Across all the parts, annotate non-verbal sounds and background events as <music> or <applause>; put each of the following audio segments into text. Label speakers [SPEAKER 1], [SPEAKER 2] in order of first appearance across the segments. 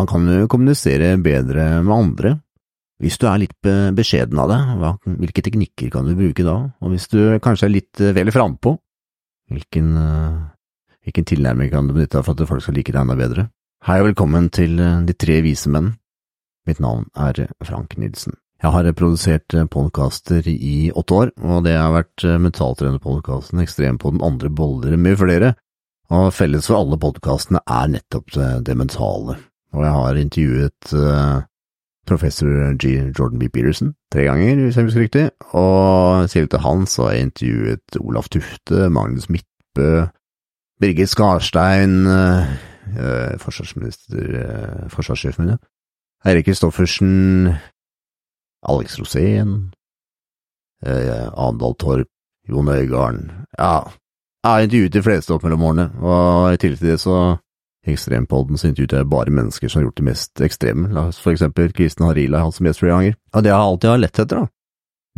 [SPEAKER 1] Hvordan kan du kommunisere bedre med andre? Hvis du er litt beskjeden av det, hvilke teknikker kan du bruke da? Og hvis du kanskje er litt vel frampå, hvilken, hvilken tilnærming kan du benytte deg for at folk skal like deg enda bedre? Hei og velkommen til De tre vise menn. Mitt navn er Frank Nilsen. Jeg har produsert podkaster i åtte år, og det har vært mentaltrenerpodkasten Ekstrempoden andre boller med flere, og felles for alle podkastene er nettopp det mentale. Og jeg har intervjuet uh, professor G. Jordan B. Peterson tre ganger, hvis jeg husker riktig, og selv til han så har jeg intervjuet Olaf Tufte, Magnus Midtbø, Birgit Skarstein, uh, forsvarsminister, forsvarssjef forsvarssjefen min. Eirik Kristoffersen, Alex Rosén, eh, Andal Torp, Jon Øigarden Ja, jeg har intervjuet de fleste opp mellom årene, og i tillegg til det så Ekstrempodden så intervjuet jeg bare mennesker som har gjort det mest ekstreme, for eksempel Kristen Harila som gjest flere ganger. Og det jeg alltid har lett etter, da,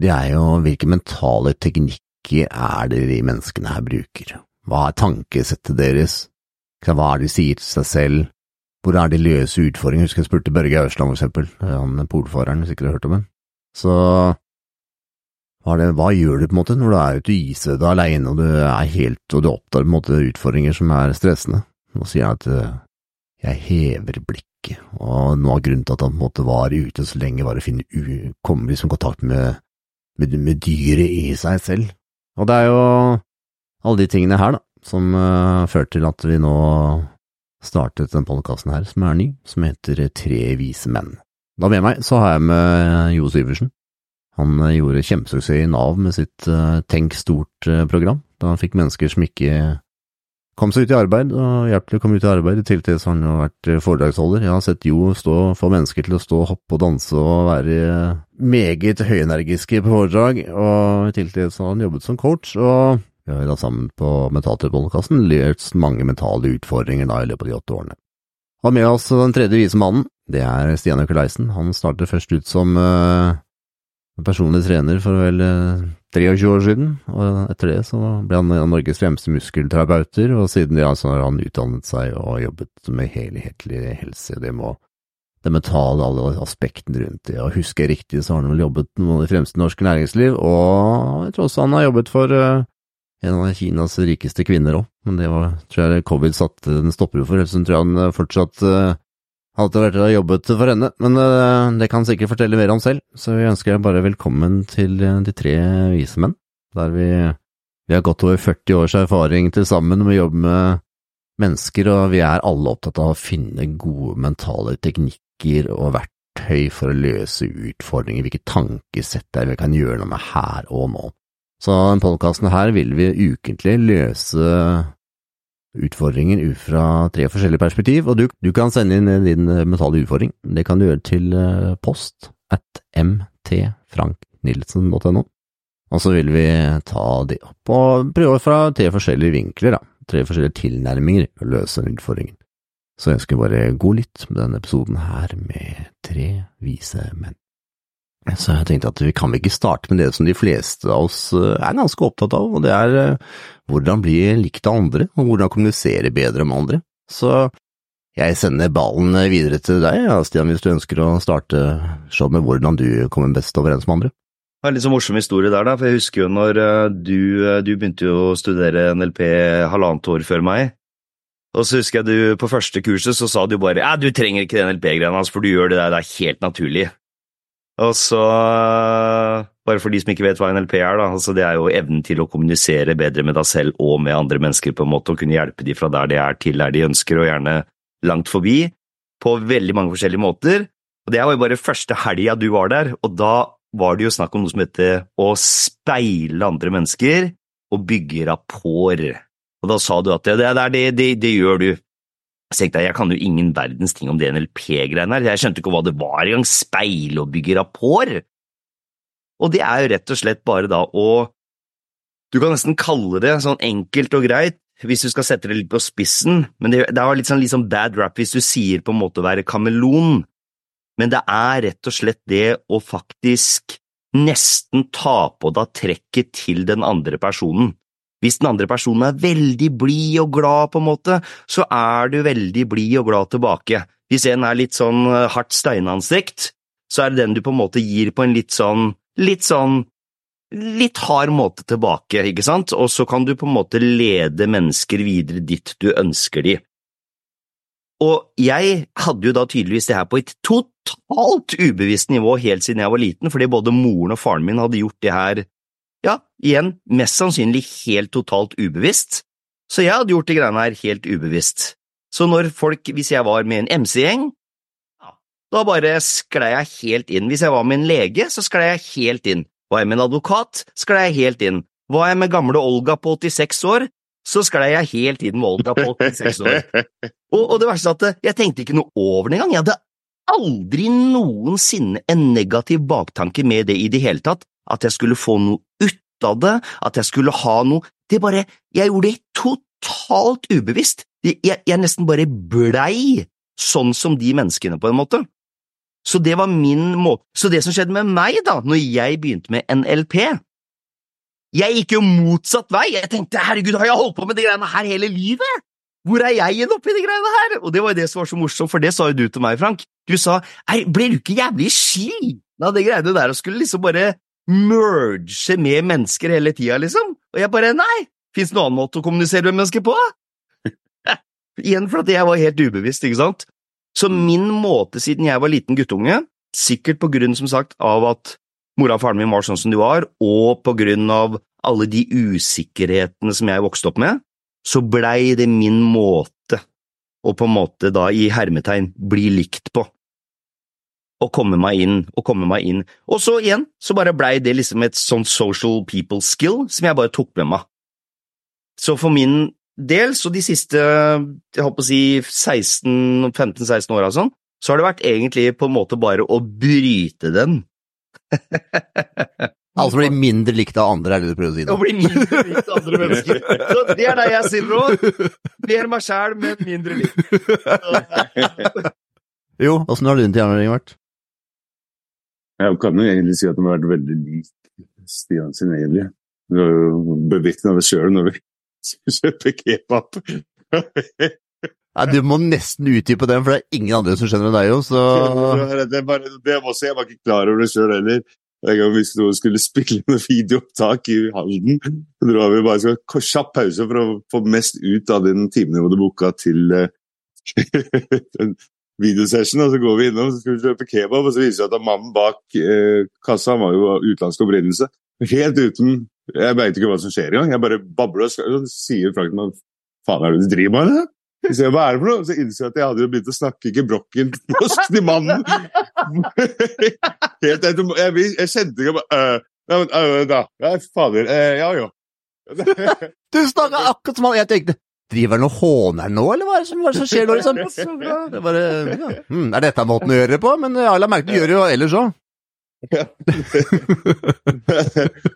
[SPEAKER 1] det er jo hvilke mentale teknikker er det de menneskene her bruker? Hva er tankesettet deres? Hva er det de sier til seg selv? Hvor er de løse utfordringene? Husker jeg spurte Børge Aursland, for eksempel, han polfareren, hvis ikke du har hørt om ham. Så hva, det, hva, gjør du på en måte når du er ute i isvedet alene og du er helt og du oppdager på en måte utfordringer som er stressende? Nå sier jeg at uh, jeg hever blikket, og noe av grunnen til at han på en måte var ute så lenge, var å finne u komme liksom i kontakt med, med, med, dyret i seg selv. Og det er jo alle de tingene her, da, som uh, førte til at vi nå startet den podkasten her, som er ny, som heter Tre vise menn. Da med meg så har jeg med Jo Syversen. Han gjorde kjempesuksess i Nav med sitt uh, Tenk stort-program, da han fikk mennesker som ikke kom seg ut i arbeid, og hjalp til å komme ut i arbeid. I tillegg til har han jo vært foredragsholder. Jeg har sett Jo stå, få mennesker til å stå, hoppe og danse og være meget høyenergiske på foredrag, og i tillegg har han jobbet som coach. og vi har da sammen på Mentalterapeutkassen løst mange mentale utfordringer da i løpet av de åtte årene. Og med oss den tredje vise mannen, det er Stian Økeleisen. Han startet først ut som uh, personlig trener for vel uh, 23 år siden, og etter det så ble han en av Norges fremste muskelterapeuter, og siden det altså har han utdannet seg og jobbet med helhetlig helse. Det må det mentale, alle aspektene rundt det, og husker jeg riktig så har han vel jobbet med noen av de fremste norske næringsliv, og jeg tror også han har jobbet for uh, en av Kinas rikeste kvinner òg, men det var, tror jeg covid satte en stopper for, ellers tror jeg han fortsatt uh, alltid vært og jobbet for henne, men uh, det kan sikkert fortelle mer om selv, så vi ønsker deg bare velkommen til De tre vise menn, der vi, vi har gått over 40 års erfaring til sammen med å jobbe med mennesker, og vi er alle opptatt av å finne gode mentale teknikker og verktøy for å løse utfordringer, hvilke tankesett det er vi kan gjøre noe med her og nå. Så denne podkasten her vil vi ukentlig løse utfordringer ut fra tre forskjellige perspektiv, og du, du, kan sende inn din mentale utfordring. Det kan du gjøre til eh, post at mtfranknilsen.no, og så vil vi ta det opp og prøve fra tre forskjellige vinkler, da. Tre forskjellige tilnærminger å løse den utfordringen. Så jeg ønsker bare gå litt med denne episoden her med tre vise menn. Så jeg tenkte at vi kan vel ikke starte med det som de fleste av oss eh, er ganske opptatt av, og det er eh, hvordan bli likt av andre, og hvordan kommunisere bedre med andre. Så jeg sender ballen videre til deg, Stian, hvis du ønsker å starte showet med hvordan du kommer best overens med andre.
[SPEAKER 2] Det er en litt så morsom historie der, da, for jeg husker jo når eh, du, du begynte jo å studere NLP halvannet år før meg. Og så husker jeg du på første kurset så sa du bare ja, du trenger ikke den NLP-greiene hans, for du gjør det der, det er helt naturlig. Og så, bare for de som ikke vet hva NLP er, da, altså det er jo evnen til å kommunisere bedre med deg selv og med andre mennesker, på en måte, og kunne hjelpe dem fra der de er til der de ønsker, og gjerne langt forbi, på veldig mange forskjellige måter. Og det var jo bare første helga du var der, og da var det jo snakk om noe som heter å speile andre mennesker og bygge rapport. Og da sa du at det, det, det, det gjør du. Så jeg, jeg kan jo ingen verdens ting om det NLP-greiene her, jeg skjønte ikke hva det var engang, speil og bygge rapport. Og det er jo rett og slett bare da å Du kan nesten kalle det sånn enkelt og greit, hvis du skal sette det litt på spissen, men det, det er litt sånn, litt sånn bad rap hvis du sier på en måte å være kameleon, men det er rett og slett det å faktisk nesten ta på deg trekket til den andre personen. Hvis den andre personen er veldig blid og glad, på en måte, så er du veldig blid og glad tilbake. Hvis en er litt sånn eh, hardt steinansikt, så er det den du på en måte gir på en litt sånn litt sånn litt hard måte tilbake, ikke sant, og så kan du på en måte lede mennesker videre dit du ønsker de. Og jeg hadde jo da tydeligvis det her på et totalt ubevisst nivå helt siden jeg var liten, fordi både moren og faren min hadde gjort det her, ja, igjen, mest sannsynlig helt totalt ubevisst, så jeg hadde gjort de greiene her helt ubevisst. Så når folk, hvis jeg var med en MC-gjeng, da bare sklei jeg helt inn. Hvis jeg var med en lege, så sklei jeg helt inn. Var jeg med en advokat, sklei jeg helt inn. Var jeg med gamle Olga på 86 år, så sklei jeg helt inn med Olga på 86 år. <laughs> Og, og det verste er at jeg tenkte ikke noe over det engang. Jeg hadde aldri noensinne en negativ baktanke med det i det hele tatt. At jeg skulle få noe ut av det, at jeg skulle ha noe Det bare Jeg gjorde det totalt ubevisst. Jeg, jeg nesten bare blei sånn som de menneskene, på en måte. Så det var min måte. Så det som skjedde med meg da, når jeg begynte med NLP Jeg gikk jo motsatt vei. Jeg tenkte herregud, har jeg holdt på med de greiene her hele livet? Hvor er jeg igjen oppi de greiene her? Og det var jo det som var så morsomt, for det sa jo du til meg, Frank. Du sa blir du ikke jævlig sliten av de greiene der og skulle liksom bare merge med mennesker hele tida, liksom? Og jeg bare nei, fins det noen annen måte å kommunisere med mennesker på? <laughs> Igjen fordi jeg var helt ubevisst, ikke sant? Så min måte siden jeg var liten guttunge, sikkert på grunn som sagt av at mora og faren min var sånn som de var, og på grunn av alle de usikkerhetene som jeg vokste opp med, så blei det min måte å på en måte da i hermetegn bli likt på. Å komme meg inn, og komme meg inn. Og så igjen, så bare blei det liksom et sånn social people skill som jeg bare tok med meg. Så for min del, så de siste jeg håper å si 15-16 åra sånn, så har det vært egentlig på en måte bare å bryte den. <laughs>
[SPEAKER 1] altså bli mindre likt av andre, er det du prøver å si?
[SPEAKER 2] Å bli mindre likt av andre mennesker. Så det er der jeg sitter nå. Mer meg sjæl, men mindre likt. <laughs>
[SPEAKER 1] jo, åssen har din tilnærming vært?
[SPEAKER 3] Jeg kan jo egentlig si at den har vært veldig lik Stian sin egentlig. Du har jo bevitna det sjøl når vi <laughs> kjøper kebab. <laughs>
[SPEAKER 1] Nei, Du må nesten utdype den, for det er ingen andre som skjønner deg jo, så <laughs>
[SPEAKER 3] Det, er bare, det var også, Jeg var ikke klar over det sjøl heller. En gang vi skulle spille med videoopptak i Halden, så dro vi bare skal kjapp pause for å få mest ut av den timen vi hadde booka til uh, videosession. Og så går vi innom så skal vi kjøpe kebab, og så viser det seg at mannen bak eh, kassa var jo av utenlandsk opprinnelse. Helt uten jeg veit ikke hva som skjer engang. Jeg bare babler og så sier Frank hva faen er det du driver med? Så jeg, hva er det for noe? Så innser jeg at jeg hadde jo begynt å snakke ikke brokken norsk til mannen. <laughs> Helt etter, jeg, jeg kjente ikke bare øh, men, øh, da. Ja, fader. Øh, ja jo.
[SPEAKER 1] du snakka akkurat som han Jeg tenkte Driver han og håner nå, eller hva er det som, er det som skjer nå? Liksom? <laughs> Det er, bare, ja. mm, er dette måten å gjøre det på? Men jeg la merke til å gjøre det jo ellers òg. Ja. <laughs>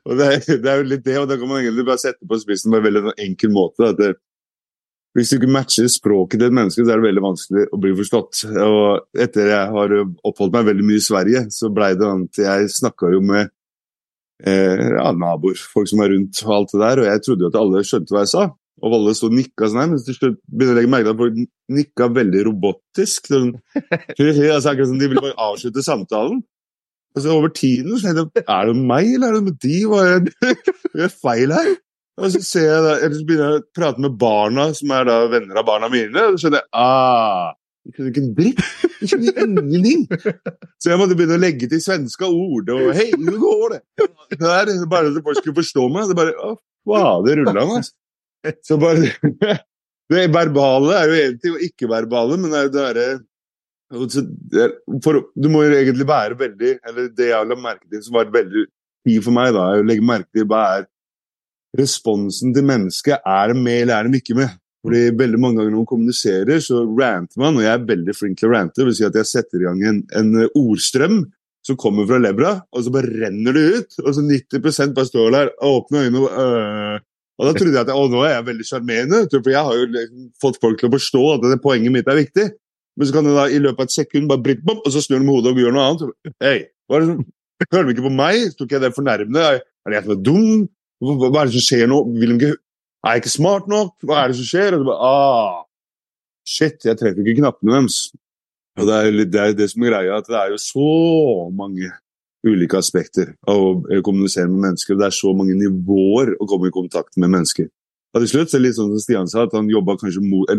[SPEAKER 3] og det er, det er, jo litt det, og da kan man egentlig bare sette på spissen på en veldig enkel måte. at det, Hvis du ikke matcher språket til et menneske, så er det veldig vanskelig å bli forstått. Og etter jeg har oppholdt meg veldig mye i Sverige, så blei det sånn at jeg snakka jo med eh, ja, naboer, folk som er rundt og alt det der, og jeg trodde jo at alle skjønte hva jeg sa. Og Valle sto og nikka sånn her, men til slutt begynner jeg å legge merke til at folk nikka veldig robotisk. Sånn, <laughs> altså, akkurat som de ville bare avslutte samtalen. Altså, over tiden så tenkte jeg er det meg, eller er det med de? Hva er det feil her? Og så, ser jeg da, eller så begynner jeg å prate med barna, som er da venner av barna mine, og så skjønner jeg ah, jeg skjønner ikke en dritt. Jeg skjønner ingenting. Så jeg måtte begynne å legge til svenske ord. og Hei, hvor går det? det er bare så folk skulle forstå meg. Det bare Å, fader rullan, altså. Så bare <laughs> Det verbale er jo egentlig ikke-verbale, men det er jo det derre du må jo egentlig være veldig Eller det jeg la merke til som var veldig tid for meg, da, er å legge merke til hva er responsen til mennesket. Er det med, eller er det ikke med? Fordi veldig mange ganger når man kommuniserer, så ranter man, og jeg er veldig flink til å rante. Det vil si at jeg setter i gang en, en ordstrøm som kommer fra levra, og så bare renner det ut. Og så 90 bare står der og åpner øynene og øh. Og da trodde jeg at å, nå er jeg veldig sjarmerende, for jeg har jo liksom fått folk til å forstå at det poenget mitt er viktig. Men så kan det da i løpet av et sekund bare britt, og så snur de hodet og gjør noe annet. Hei, er Hører de ikke på meg? Tok jeg det fornærmende? Er det jeg som er dum? Hva, er det som skjer nå? Ikke, er jeg ikke smart nok? Hva er det som skjer? Og så bare, ah, Shit, jeg treffer ikke knappene deres. Og det er, litt, det er det som er greia, at det er jo så mange ulike aspekter av å eh, kommunisere med mennesker. Det er så mange nivåer å komme i kontakt med mennesker. Og til slutt så er det litt sånn som Stian sa, at han jobba mot,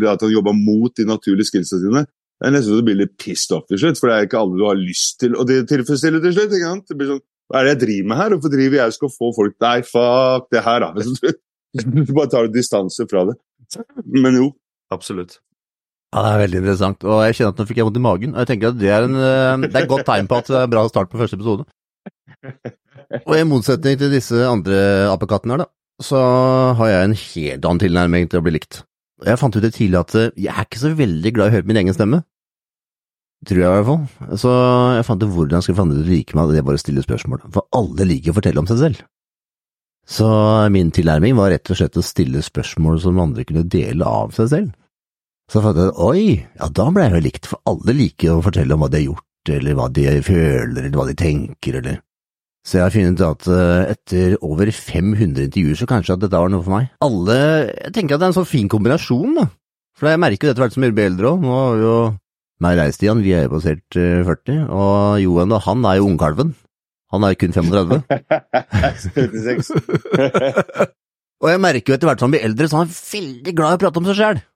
[SPEAKER 3] mot de naturlige skillsa sine. Det er nesten så du blir litt pissed off til slutt, for det er ikke alle du har lyst til å tilfredsstille til slutt. ikke sant? Det blir sånn, Hva er det jeg driver med her? Hvorfor driver jeg og skal få folk Nei, fuck det her, da. <laughs> Du bare tar distanse fra det. Men jo.
[SPEAKER 2] Absolutt.
[SPEAKER 1] Ja, Det er veldig interessant, og jeg kjenner at nå fikk jeg vondt i magen. og jeg tenker at Det er, en, eh, det er et godt tegn på at det er bra start på første episode. Og i motsetning til disse andre apekattene her, da, så har jeg en helt annen tilnærming til å bli likt. Jeg fant ut det tidlig at eh, jeg er ikke så veldig glad i å høre min egen stemme. Tror jeg i hvert fall. Så jeg fant ut hvordan jeg skulle få andre like meg, det er bare å stille spørsmål. For alle liker å fortelle om seg selv. Så min tilnærming var rett og slett å stille spørsmål som andre kunne dele av seg selv. Så fant jeg ut oi, ja da ble jeg jo likt, for alle liker å fortelle om hva de har gjort, eller hva de føler, eller hva de tenker, eller så jeg har funnet at eh, etter over 500 intervjuer, så kanskje at dette var noe for meg. Alle Jeg tenker at det er en sånn fin kombinasjon, da. For jeg merker jo etter hvert som jeg blir eldre òg. Nå har vi jo meg og deg, Stian, vi er jo passert 40, eh, og Johan da, han er jo ungkalven. Han er jo kun 35.
[SPEAKER 3] 76. <laughs> <laughs>
[SPEAKER 1] og jeg merker jo etter hvert som han blir eldre, så han er veldig glad i å prate om seg sjæl.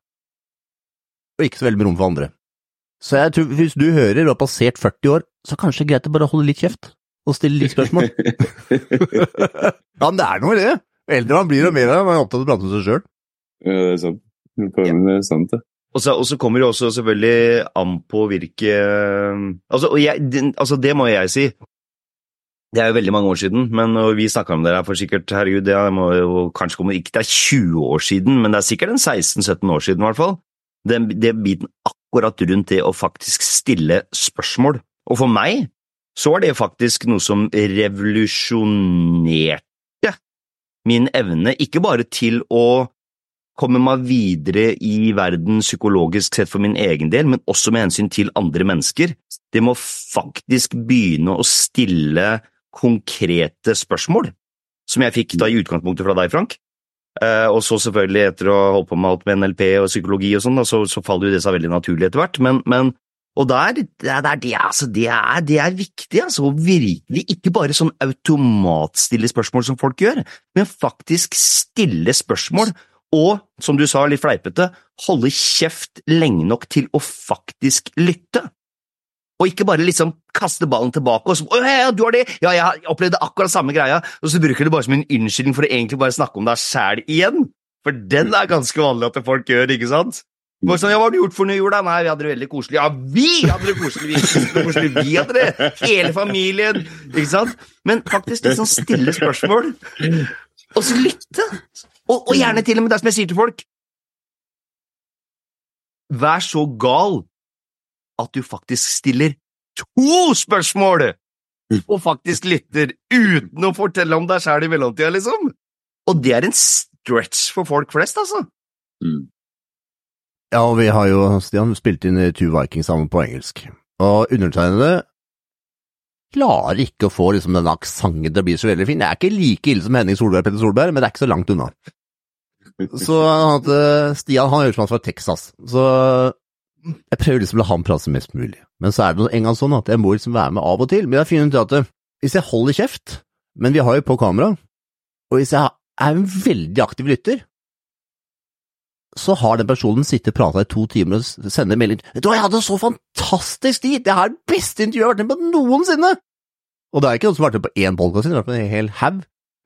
[SPEAKER 1] Og ikke så veldig mye rom for andre. Så jeg tror hvis du hører og har passert 40 år, så kanskje det er greit å bare holde litt kjeft og stille litt spørsmål. <laughs> ja, men det er noe i det. Eldre man blir og mer man er opptatt av å prate med seg sjøl.
[SPEAKER 3] Ja, det er sant. Det er sant, det.
[SPEAKER 2] Og så, og så, kommer det også selvfølgelig an på hvilke altså, jeg, altså, det må jeg si. Det er jo veldig mange år siden, men vi snakka om det her for sikkert herregud, det må jo kanskje komme ikke det er 20 år siden, men det er sikkert en 16-17 år siden i hvert fall. Den, den biten akkurat rundt det å faktisk stille spørsmål. Og for meg så var det faktisk noe som revolusjonerte min evne, ikke bare til å komme meg videre i verden psykologisk sett for min egen del, men også med hensyn til andre mennesker. Det må faktisk begynne å stille konkrete spørsmål, som jeg fikk da i utgangspunktet fra deg, Frank. Uh, og så selvfølgelig, etter å ha holdt på med alt med NLP og psykologi og sånn, så, så faller jo det seg veldig naturlig etter hvert, men, men og der, det, er, det, altså, det, er, det er viktig, altså, å virkelig ikke bare sånn automatstille spørsmål som folk gjør, men faktisk stille spørsmål og, som du sa, litt fleipete, holde kjeft lenge nok til å faktisk lytte. Og ikke bare liksom kaste ballen tilbake og så Å ja, du har det! Ja, jeg opplevde akkurat samme greia, og så bruker du det bare som en unnskyldning for å egentlig bare snakke om deg sjæl igjen. For den er ganske vanlig at folk gjør, ikke sant? Sånn, ja, Hva har du gjort for noe i jula? Nei, vi hadde det veldig koselig. Ja, vi hadde det koselig! Vi, koselig. vi hadde det! Hele familien! Ikke sant? Men faktisk litt sånn stille spørsmål. Og så lytte! Og, og, gjerne til og med det som jeg sier til folk Vær så gal at du faktisk stiller to spørsmål! Og faktisk lytter uten å fortelle om deg sjæl i mellomtida, liksom. Og det er en stretch for folk flest, altså.
[SPEAKER 3] Mm.
[SPEAKER 1] Ja, og vi har jo, Stian, spilt inn Two Vikings sammen på engelsk, og undertegnede klarer ikke å få liksom denne aksenten til å bli så veldig fin. Det er ikke like ille som Henning Solberg og Petter Solberg, men det er ikke så langt unna. Så at, Stian han høres ut som han fra Texas, så jeg prøver liksom å la han prate mest mulig. Men så er det en gang sånn at jeg må liksom være med av og til. Men jeg har funnet ut at hvis jeg holder kjeft, men vi har jo på kamera, og hvis jeg er en veldig aktiv lytter, så har den personen sittet og prata i to timer og sender melding du hva, jeg hadde så fantastisk tid! Det er det beste intervjuet jeg har vært med på noensinne! Og det er ikke noen som har vært med på én podkast, det har vært med en hel haug.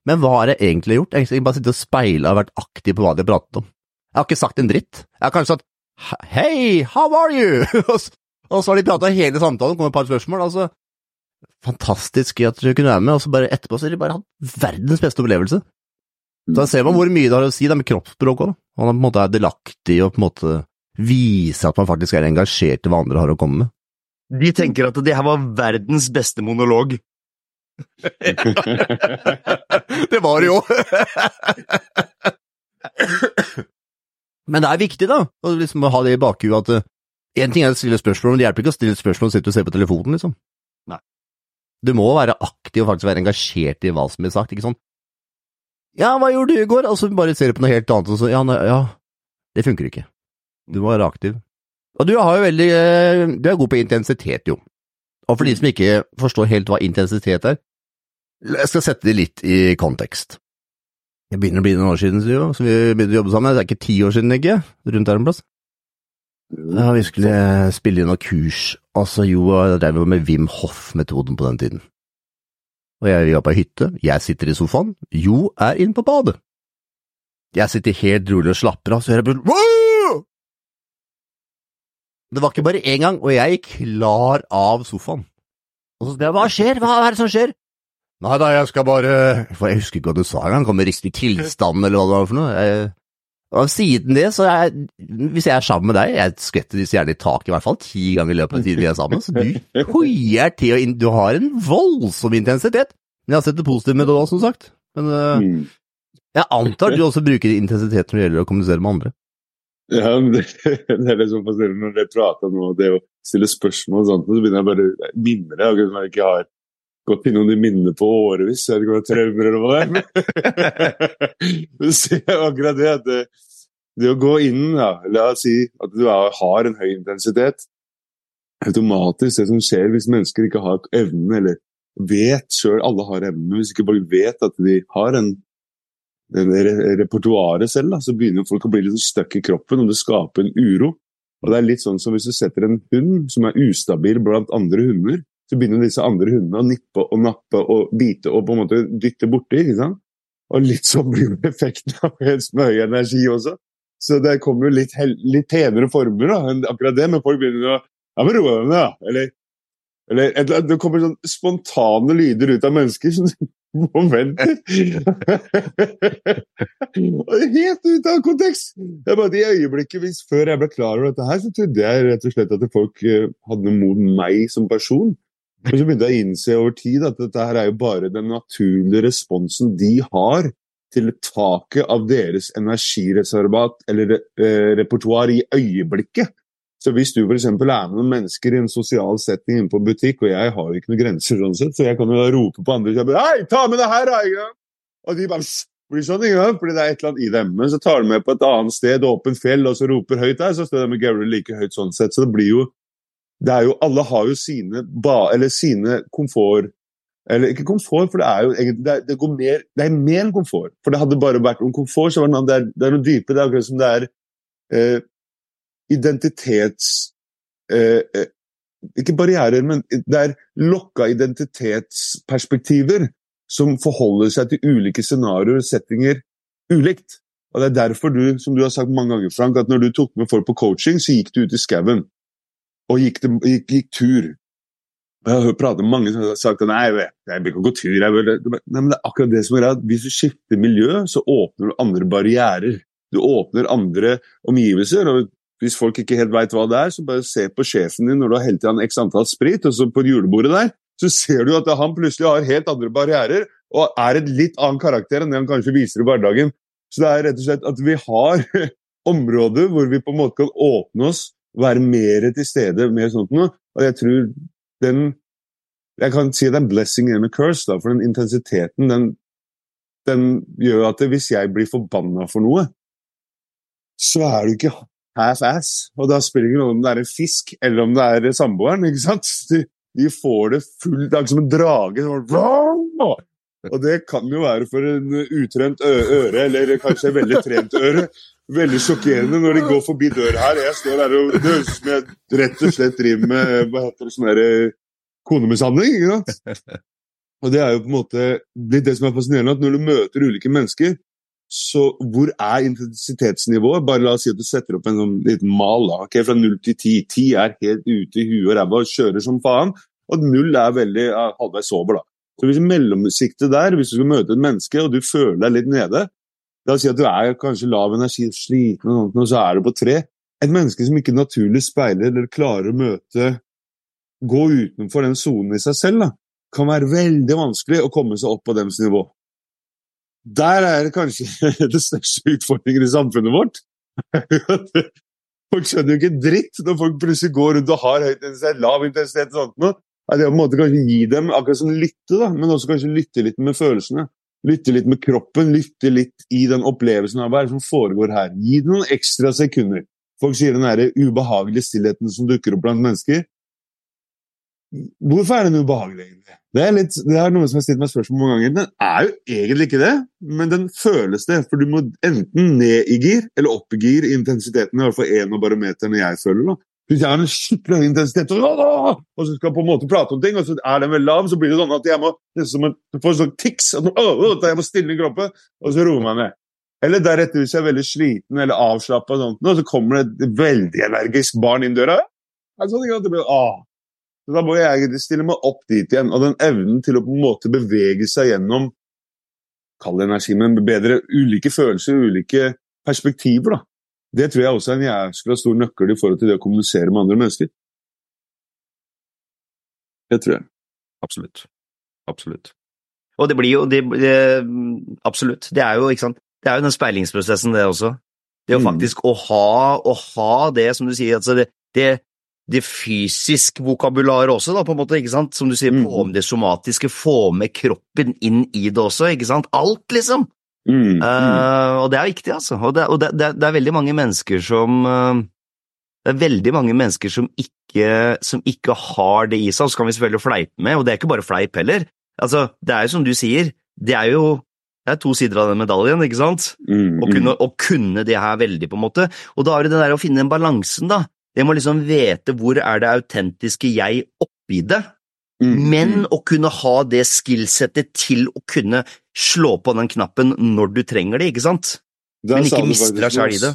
[SPEAKER 1] Men hva har jeg egentlig gjort? Jeg har bare sittet og speila og vært aktiv på hva de har pratet om. Jeg har ikke sagt en dritt. Jeg har kanskje sagt Hei, how are you? <laughs> og så har de prata hele samtalen, kommer et par spørsmål. altså Fantastisk at du kunne være med, og så bare etterpå så har de bare hatt verdens beste opplevelse. Da ser man hvor mye det har å si det med kroppsspråk òg. Man på en måte er delaktig og på en måte viser at man faktisk er engasjert i hva andre har å komme med.
[SPEAKER 2] De tenker at det her var verdens beste monolog. <laughs>
[SPEAKER 1] det var det jo! <laughs> Men det er viktig, da, å liksom ha det i bakhuet at én ting er å stille spørsmål, men det hjelper ikke å stille spørsmål og sitte og se på telefonen, liksom.
[SPEAKER 2] Nei.
[SPEAKER 1] Du må være aktiv og faktisk være engasjert i hva som blir sagt, ikke sånn ja, hva gjorde du i går? Og så bare ser du på noe helt annet, og så ja, nei, ja, det funker ikke. Du må være aktiv. Og du har jo veldig eh, Du er god på intensitet, jo. Og for de som ikke forstår helt hva intensitet er, jeg skal sette det litt i kontekst. Det begynner å bli noen år siden, så vi begynte å jobbe sammen. Det er ikke ti år siden, ikke? Rundt der en plass. Ja, vi skulle spille inn noe kurs. Altså, jo, jeg drev med Wim Hoff-metoden på den tiden. Og jeg var på hytte, jeg sitter i sofaen, Jo er inne på badet. Jeg sitter helt rolig og slapper av, så hører jeg plutselig! Det var ikke bare én gang, og jeg gikk klar av sofaen. Og så hva skjer, hva er det som skjer? Nei da, jeg skal bare For jeg husker ikke hva du sa engang, kom med riktig tilstand eller hva det var for noe. Jeg, og siden det, så er hvis jeg er sammen med deg, jeg skvetter disse gjerne i taket i hvert fall ti ganger i løpet av tiden vi er sammen, så du hoier til og du har en voldsom intensitet. Men jeg har sett det positive med det òg, som sagt. Men uh,
[SPEAKER 3] Mm.
[SPEAKER 1] jeg antar du også bruker intensitet når det gjelder å kommunisere med andre.
[SPEAKER 3] Ja, det, det er liksom fascinerende når dere prater nå, det å stille spørsmål og sånt, så begynner jeg bare å minne det, akkurat som jeg ikke har gått innom de minnene på årevis, jeg vet ikke om det er traumer eller hva det er. Men <laughs> så er akkurat det at det, å gå inn, da, la oss si at du er, har en høy intensitet, automatisk det som skjer hvis mennesker ikke har evnen, eller vet selv, alle har evnen, men hvis ikke bare vet at de har en den repertoaret selv, da, så begynner folk å bli litt stuck i kroppen, og det skaper en uro. Og det er litt sånn som Hvis du setter en hund som er ustabil blant andre hunder, så begynner disse andre hundene å nippe og nappe og bite og på en måte dytte borti. ikke sant? Og litt sånn blir det effekten av en med høy energi også. Så det kommer jo litt, litt penere former da, enn akkurat det, men folk begynner å Ja, men ro deg ned, da. Eller, eller det kommer sånn spontane lyder ut av mennesker som <laughs> momenter. Er <laughs> helt ut av kontekst! Er bare I øyeblikket hvis før jeg ble klar over dette her, så trodde jeg rett og slett at folk eh, hadde noe mot meg som person. Men så begynte jeg å innse over tid at dette her er jo bare den naturlige responsen de har til taket av deres energireservat eller eh, repertoar i øyeblikket. Så hvis du f.eks. er med noen mennesker i en sosial setting inne på butikk, og jeg har jo ikke noen grenser sånn sett, så jeg kan jo da rope på andre og si Hei, ta med det her, da! Og de bare blir sånn, ikke sant? fordi det er et eller annet i dem. Men så tar de med på et annet sted, åpent fjell, og så roper høyt der, så står de med Gary like høyt sånn sett. Så det blir jo det er jo, Alle har jo sine, ba, eller sine komfort Eller ikke komfort, for det er jo egentlig det er, det går mer, det er mer enn komfort. For det hadde bare vært om komfort, så var det, det, er, det er noe dypere. Det er akkurat som det er eh, identitets... Eh, eh, ikke barrierer, men det er lokka identitetsperspektiver som forholder seg til ulike scenarioer og settinger ulikt. Og Det er derfor du, som du har sagt mange ganger, Frank, at når du tok med folk på coaching, så gikk du ut i skauen og gikk, gikk, gikk tur. Jeg har hørt prate med mange som har sagt at nei, jeg vil ikke gå tur. Jeg vil. Nei, men det er akkurat det som er greia. Hvis du skifter miljø, så åpner du andre barrierer. Du åpner andre omgivelser. og Hvis folk ikke helt veit hva det er, så bare se på sjefen din når du har helt han x antall sprit, og så på julebordet der, så ser du at han plutselig har helt andre barrierer og er et litt annen karakter enn det han kanskje viser i hverdagen. Så det er rett og slett at vi har <laughs> områder hvor vi på en måte kan åpne oss, være mer til stede, med sånt noe. Og jeg tror den Jeg kan si det er en blessing and a curse, da, for den intensiteten, den, den gjør at hvis jeg blir forbanna for noe, så er du ikke half-ass. Og da spiller det ingen rolle om det er en fisk eller om det er samboeren. ikke sant? De, de får det fullt, det er som en drage. Sånn, Og det kan jo være for en utrent øre, eller kanskje veldig trent øre. Veldig sjokkerende når de går forbi døra her. Jeg står der og det høres ut som jeg rett og slett driver med hva heter det, sånn derre konemishandling. ikke sant? <laughs> Og det er jo på en måte det, det som er fascinerende, at når du møter ulike mennesker, så hvor er intensitetsnivået? Bare la oss si at du setter opp en sånn liten mal. da, ok, Fra null til ti. Ti er helt ute i huet og ræva og kjører som faen. Og null er veldig ja, halvveis sober. da. Så hvis mellomsiktet der, hvis du skal møte et menneske og du føler deg litt nede La oss si at du er kanskje lav energi, sliten, og, sånt, og så er du på tre. Et menneske som ikke naturlig speiler eller klarer å møte Gå utenfor den sonen i seg selv, da, kan være veldig vanskelig å komme seg opp på deres nivå. Der er det kanskje <laughs> det største utfordringen i samfunnet vårt. <laughs> folk skjønner jo ikke dritt når folk plutselig går rundt og har høyt intensitet, lav intensitet og sånt noe. Det er på en måte kanskje gi dem akkurat som lytte, da, men også kanskje lytte litt med følelsene. Lytte litt med kroppen, lytte litt i den opplevelsen av hva som foregår her. Gi det noen ekstra sekunder. folk sier den der ubehagelige stillheten som dukker opp blant mennesker. Hvorfor er den ubehagelig, egentlig? Det er, litt, det er noe som jeg har stilt meg spørsmål mange ganger. Den er jo egentlig ikke det, men den føles det. For du må enten ned i gir eller opp i gir intensiteten. I hvert fall én av barometerne jeg føler. da. Hvis jeg har en skikkelig høy intensitet, og, så skal jeg på en måte prate om ting, og så er den veldig lav, så blir det sånn at jeg må liksom, få sånn tics, at jeg må stille i kroppen, og så roer meg ned. Eller deretter, hvis jeg er veldig sliten eller avslappa, så kommer det et veldig energisk barn inn døra. Er sånn så Da må jeg stille meg opp dit igjen. Og den evnen til å på en måte bevege seg gjennom Kall energi, men bedre ulike følelser, ulike perspektiver. da. Det tror jeg også er en jæskla stor nøkkel i forhold til det å kommunisere med andre mennesker. Det tror jeg.
[SPEAKER 2] Absolutt. Absolutt. Og det blir jo det, det, Absolutt. Det er jo, ikke sant? Det er jo den speilingsprosessen, det også. Det å
[SPEAKER 3] Mm.
[SPEAKER 2] faktisk å ha, å ha det, som du sier, altså det, det, det fysisk vokabularet også, da, på en måte, ikke sant? Som du sier,
[SPEAKER 3] Mm.
[SPEAKER 2] få med det somatiske, få med kroppen inn i det også, ikke sant? Alt, liksom!
[SPEAKER 3] Mm, mm.
[SPEAKER 2] Eh, og det er viktig, altså. Og, det, og det, det, det er veldig mange mennesker som uh, Det er veldig mange mennesker som ikke, som ikke har det i seg, og så kan vi selvfølgelig fleipe med, og det er ikke bare fleip heller. Altså, det er jo som du sier, det er jo det er to sider av den medaljen, ikke sant?
[SPEAKER 3] Mm,
[SPEAKER 2] Å kunne, å kunne det her veldig, på en måte. Og da er det det der å finne den balansen, da. Jeg må liksom vite hvor er det autentiske jeg oppi det,
[SPEAKER 3] mm,
[SPEAKER 2] men
[SPEAKER 3] mm.
[SPEAKER 2] å kunne ha det skillsettet til å kunne slå på den knappen når du trenger det, ikke sant?
[SPEAKER 3] Der
[SPEAKER 2] Men ikke miste deg selv i det.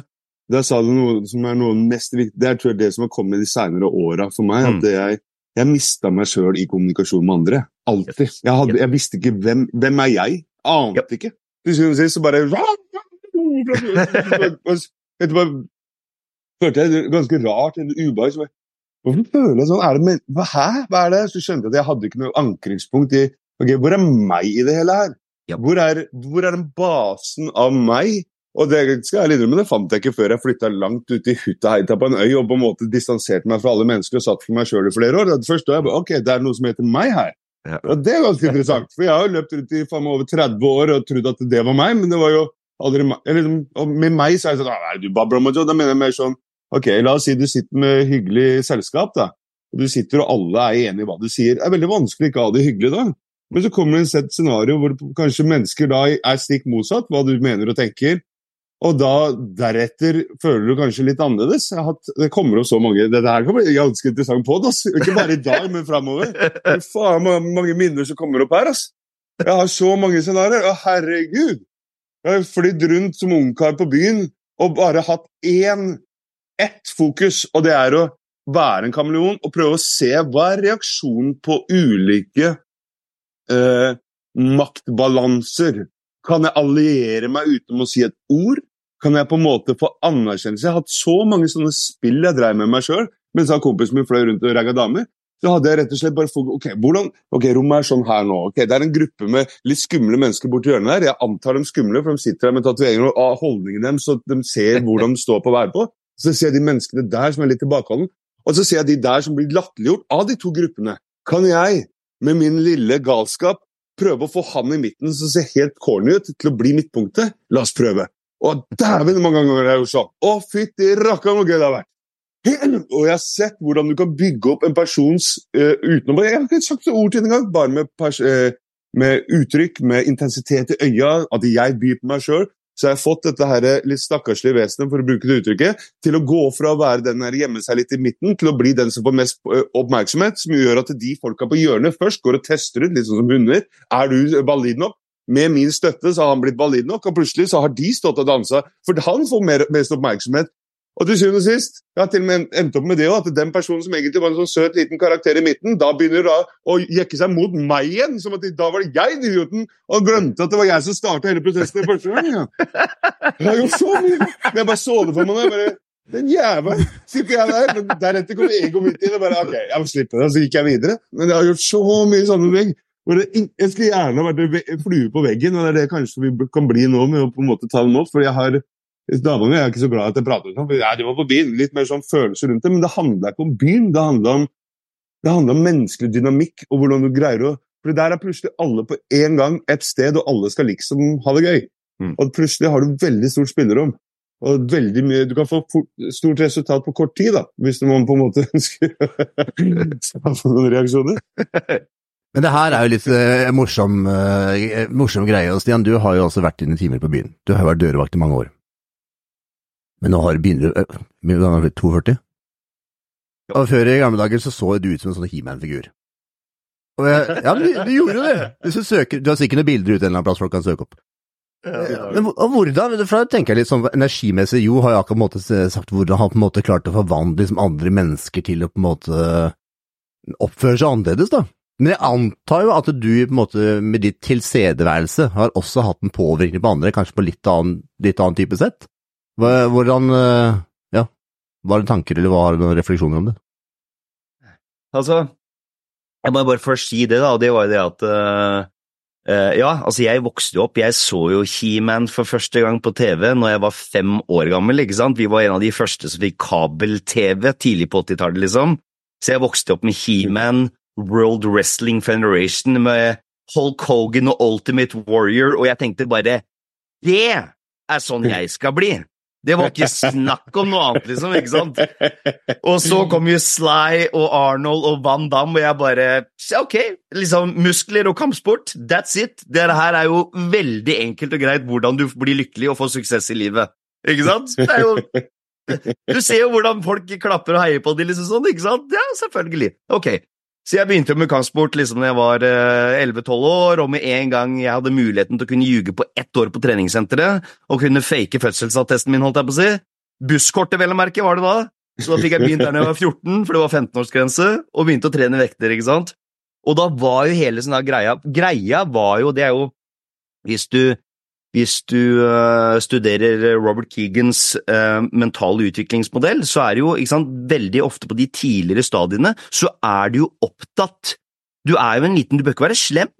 [SPEAKER 3] Der sa du noe som er noe av det mest viktige. Det er tror jeg det som har kommet de senere åra for meg.
[SPEAKER 2] Mm.
[SPEAKER 3] At jeg, jeg mista meg sjøl i kommunikasjon med andre. Alltid. Jeg, hadde, jeg visste ikke hvem, hvem er jeg. Ante
[SPEAKER 2] Yep.
[SPEAKER 3] ikke. Og sist så bare <laughs> <laughs> Etterpå følte jeg ganske rart, eller ubehag. Hvorfor føler jeg sånn? Er det med, hva, hæ? Hva er det? Så skjønte jeg at jeg hadde ikke noe ankringspunkt i ok, Hvor er meg i det hele her?
[SPEAKER 2] Ja.
[SPEAKER 3] Hvor, er, hvor er den basen av meg? Og det skal jeg innrømme, det fant jeg ikke før jeg flytta langt ut i hutta heita på en øy og på en måte distanserte meg fra alle mennesker og satt for meg sjøl i flere år. Først da jeg bare, ok, det er noe som heter meg her.
[SPEAKER 2] Ja.
[SPEAKER 3] Og det er ganske <laughs> interessant, for jeg har jo løpt rundt i faen over 30 år og trodd at det var meg, men det var jo aldri meg. Eller, og med meg så er jeg sånn «Ah, Nei, du babler om det, Da mener jeg mer sånn Ok, la oss si du sitter med hyggelig selskap, da. Og du sitter og alle er enige i hva du sier. Det er veldig vanskelig ikke å ha det hyggelig da. Men så kommer det et sett scenario hvor kanskje mennesker da er stikk motsatt hva du mener og tenker. Og da deretter føler du kanskje litt annerledes. Jeg har hatt, det kommer opp så mange Dette her kan bli ganske interessant på det, ass. Ikke bare i dag, men framover. <laughs> Faen, mange, minner som kommer opp her, ass. Jeg har så mange scenarioer. Å, herregud! Jeg har flydd rundt som ungkar på byen og bare hatt én ett fokus, og det er å være en kameleon og prøve å se hva er reaksjonen på ulike eh, maktbalanser. Kan jeg alliere meg uten å si et ord? Kan jeg på en måte få anerkjennelse? Jeg har hatt så mange sånne spill jeg drev med meg sjøl mens jeg kompisen min fløy rundt og ragga damer. Så hadde jeg rett og slett bare fokus, ok, hvordan, ok, Rommet er sånn her nå. ok, Det er en gruppe med litt skumle mennesker borti hjørnet der. Jeg antar dem skumle, for de sitter der med tatoveringer og av holdningen dem, så de ser <laughs> hvordan de står på å være på. Så ser jeg de menneskene der som er litt tilbakeholdne, og så ser jeg de der som blir latterliggjort av de to gruppene. Kan jeg, med min lille galskap, prøve å få han i midten som ser helt corny ut, til å bli midtpunktet? La oss prøve. Og dæven, mange ganger har jeg gjort sånn! Å, fytti rakkeren, så gøy det har vært! <clears throat> Og jeg har sett hvordan du kan bygge opp en persons uh, utenom Jeg har ikke sagt et ord til engang, bare med, eh, med uttrykk, med intensitet i øya, at jeg byr på meg sjøl. Så jeg har fått dette her litt stakkarslige vesenet, for å bruke det uttrykket, til å gå fra å være den der gjemme seg litt i midten, til å bli den som får mest eh, oppmerksomhet, som gjør at de folka på hjørnet først går og tester ut, litt sånn som hunder. Er du valid nok? Med min støtte så har han blitt valid nok, og plutselig så har de stått og dansa, for han får mer, mest oppmerksomhet. Og til syvende og sist, jeg har til og med endt opp med det også, at den personen som egentlig var en sånn søt liten karakter i midten, da begynner da å jekke seg mot meg igjen, som at da var det jeg idioten, og glemte at det var jeg som starta hele prosessen første gang. Ja. Jeg har gjort så mye! Men jeg bare så det for meg jeg bare, Den jævelen! Sitter jeg der, men deretter kom egoet mitt inn og bare OK, jeg må slippe det. Så gikk jeg videre. Men jeg har gjort så mye sånne ting. Jeg skulle gjerne vært en flue på veggen, og det er det kanskje vi kan bli nå med å på en måte ta dem opp. for jeg har Dama mi er ikke så glad at jeg prater om det, det var på byen, Litt mer sånn følelser rundt det. Men det handla ikke om byen. Det handla om, om menneskelig dynamikk og hvordan du greier å For der er plutselig alle på én gang et sted, og alle skal liksom ha det gøy.
[SPEAKER 2] Mm.
[SPEAKER 3] Og plutselig har du veldig stort spillerom. Og veldig mye, Du kan få stort resultat på kort tid, da, hvis man på en måte ønsker å få noen reaksjoner. <laughs>
[SPEAKER 1] Men det her er jo litt eh, morsom, eh, morsom greie. Og Stian, du har jo også vært dine timer på byen. Du har vært dørvakt i mange år. Men nå har du begynner du uh, Hvor gammel er du? 42? Og før i gamle dager så så du ut som en sånn He-Man-figur. <laughs> Ja, men du, du gjorde jo det! Hvis du, søker, du har sikkert noen bilder ute en eller annen plass folk kan søke opp. Men hvordan, for da tenker jeg litt sånn energimessig, Jo har jeg akkurat på en måte sagt hvordan han på en måte klarte å forvandle liksom andre mennesker til å på en måte oppføre seg annerledes, da. Men jeg antar jo at du på en måte med ditt tilstedeværelse har også hatt en påvirkning på andre, kanskje på litt annen, litt annen type sett? Hvordan, eh, ja, hva er tanker, eller hva har du noen refleksjoner om det?
[SPEAKER 2] Altså, jeg må bare først si det, da, og det var jo det at uh, Ja, altså, jeg vokste jo opp, jeg så jo He-Man for første gang på TV når jeg var fem år gammel, ikke sant? Vi var en av de første som fikk kabel-TV tidlig på 80-tallet, liksom. Så jeg vokste opp med He-Man, World Wrestling Federation, med Hulk Hogan og Ultimate Warrior, og jeg tenkte bare Det er sånn jeg skal bli! Det var ikke snakk om noe annet, liksom, ikke sant? Og så kom jo Sly og Arnold og Van Damme, og jeg bare Ok, liksom muskler og kampsport, that's it. Det her er jo veldig enkelt og greit hvordan du blir lykkelig og får suksess i livet. Ikke sant? Det er jo Du ser jo hvordan folk klapper og heier på de, liksom sånn, ikke sant? Ja, selvfølgelig. Ok. Så jeg begynte jo med kampsport liksom da jeg var eh, 11-12 år, og med en gang jeg hadde muligheten til å kunne ljuge på ett år på treningssenteret og kunne fake fødselsattesten min, holdt jeg på å si Busskortet, vel å merke, var det da. Så da fikk jeg begynt der da jeg var 14, for det var 15-årsgrense, og begynte å trene vekter, ikke sant. Og da var jo hele sånn greia Greia var jo, det er jo Hvis du hvis du øh, studerer Robert Keegans øh, mentale utviklingsmodell, så er det jo sant, veldig ofte på de tidligere stadiene så er du jo opptatt Du er jo en liten Du bør ikke være slem,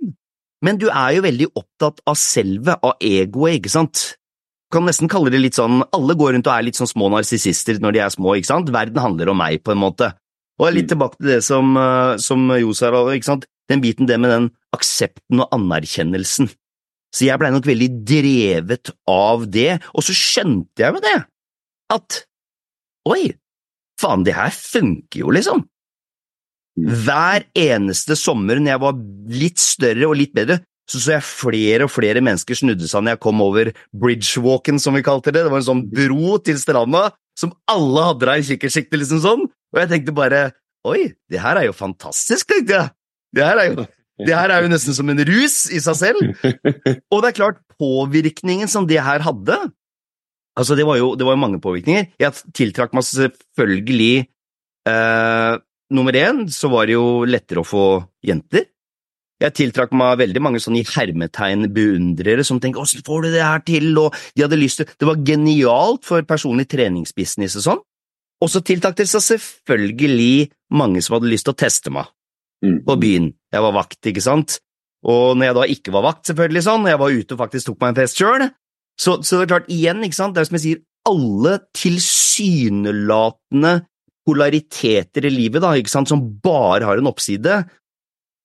[SPEAKER 2] men du er jo veldig opptatt av selve, av egoet, ikke sant? Kan nesten kalle det litt sånn Alle går rundt og er litt sånn små narsissister når de er små, ikke sant? Verden handler om meg, på en måte. Og litt tilbake til det som, som Jo sa, ikke sant? Den biten, det med den aksepten og anerkjennelsen. Så jeg blei nok veldig drevet av det, og så skjønte jeg jo det, at oi, faen, det her funker jo, liksom. Hver eneste sommer når jeg var litt større og litt bedre, så så jeg flere og flere mennesker snudde seg når jeg kom over bridgewalken, som vi kalte det. Det var en sånn bro til stranda som alle hadde der i kikkertsiktet, liksom sånn. Og jeg tenkte bare oi, det her er jo fantastisk, tenkte jeg. Det her er jo det her er jo nesten som en rus i seg selv. <laughs> Og det er klart, påvirkningen som det her hadde Altså, det var jo, det var jo mange påvirkninger. Jeg tiltrakk meg selvfølgelig eh, Nummer én så var det jo lettere å få jenter. Jeg tiltrakk meg veldig mange sånne i hermetegn beundrere som tenkte 'åssen får du det her til', og de hadde lyst til Det var genialt for personlig treningsbusiness og sånn. Og så tiltrakk det seg selvfølgelig mange som hadde lyst til å teste meg på byen. Jeg var vakt, ikke sant? Og når jeg da ikke var vakt, selvfølgelig sånn, og jeg var ute og faktisk tok meg en fest sjøl, så, så det er klart, igjen, ikke sant, det er som jeg sier, alle tilsynelatende polariteter i livet, da, ikke sant, som bare har en oppside,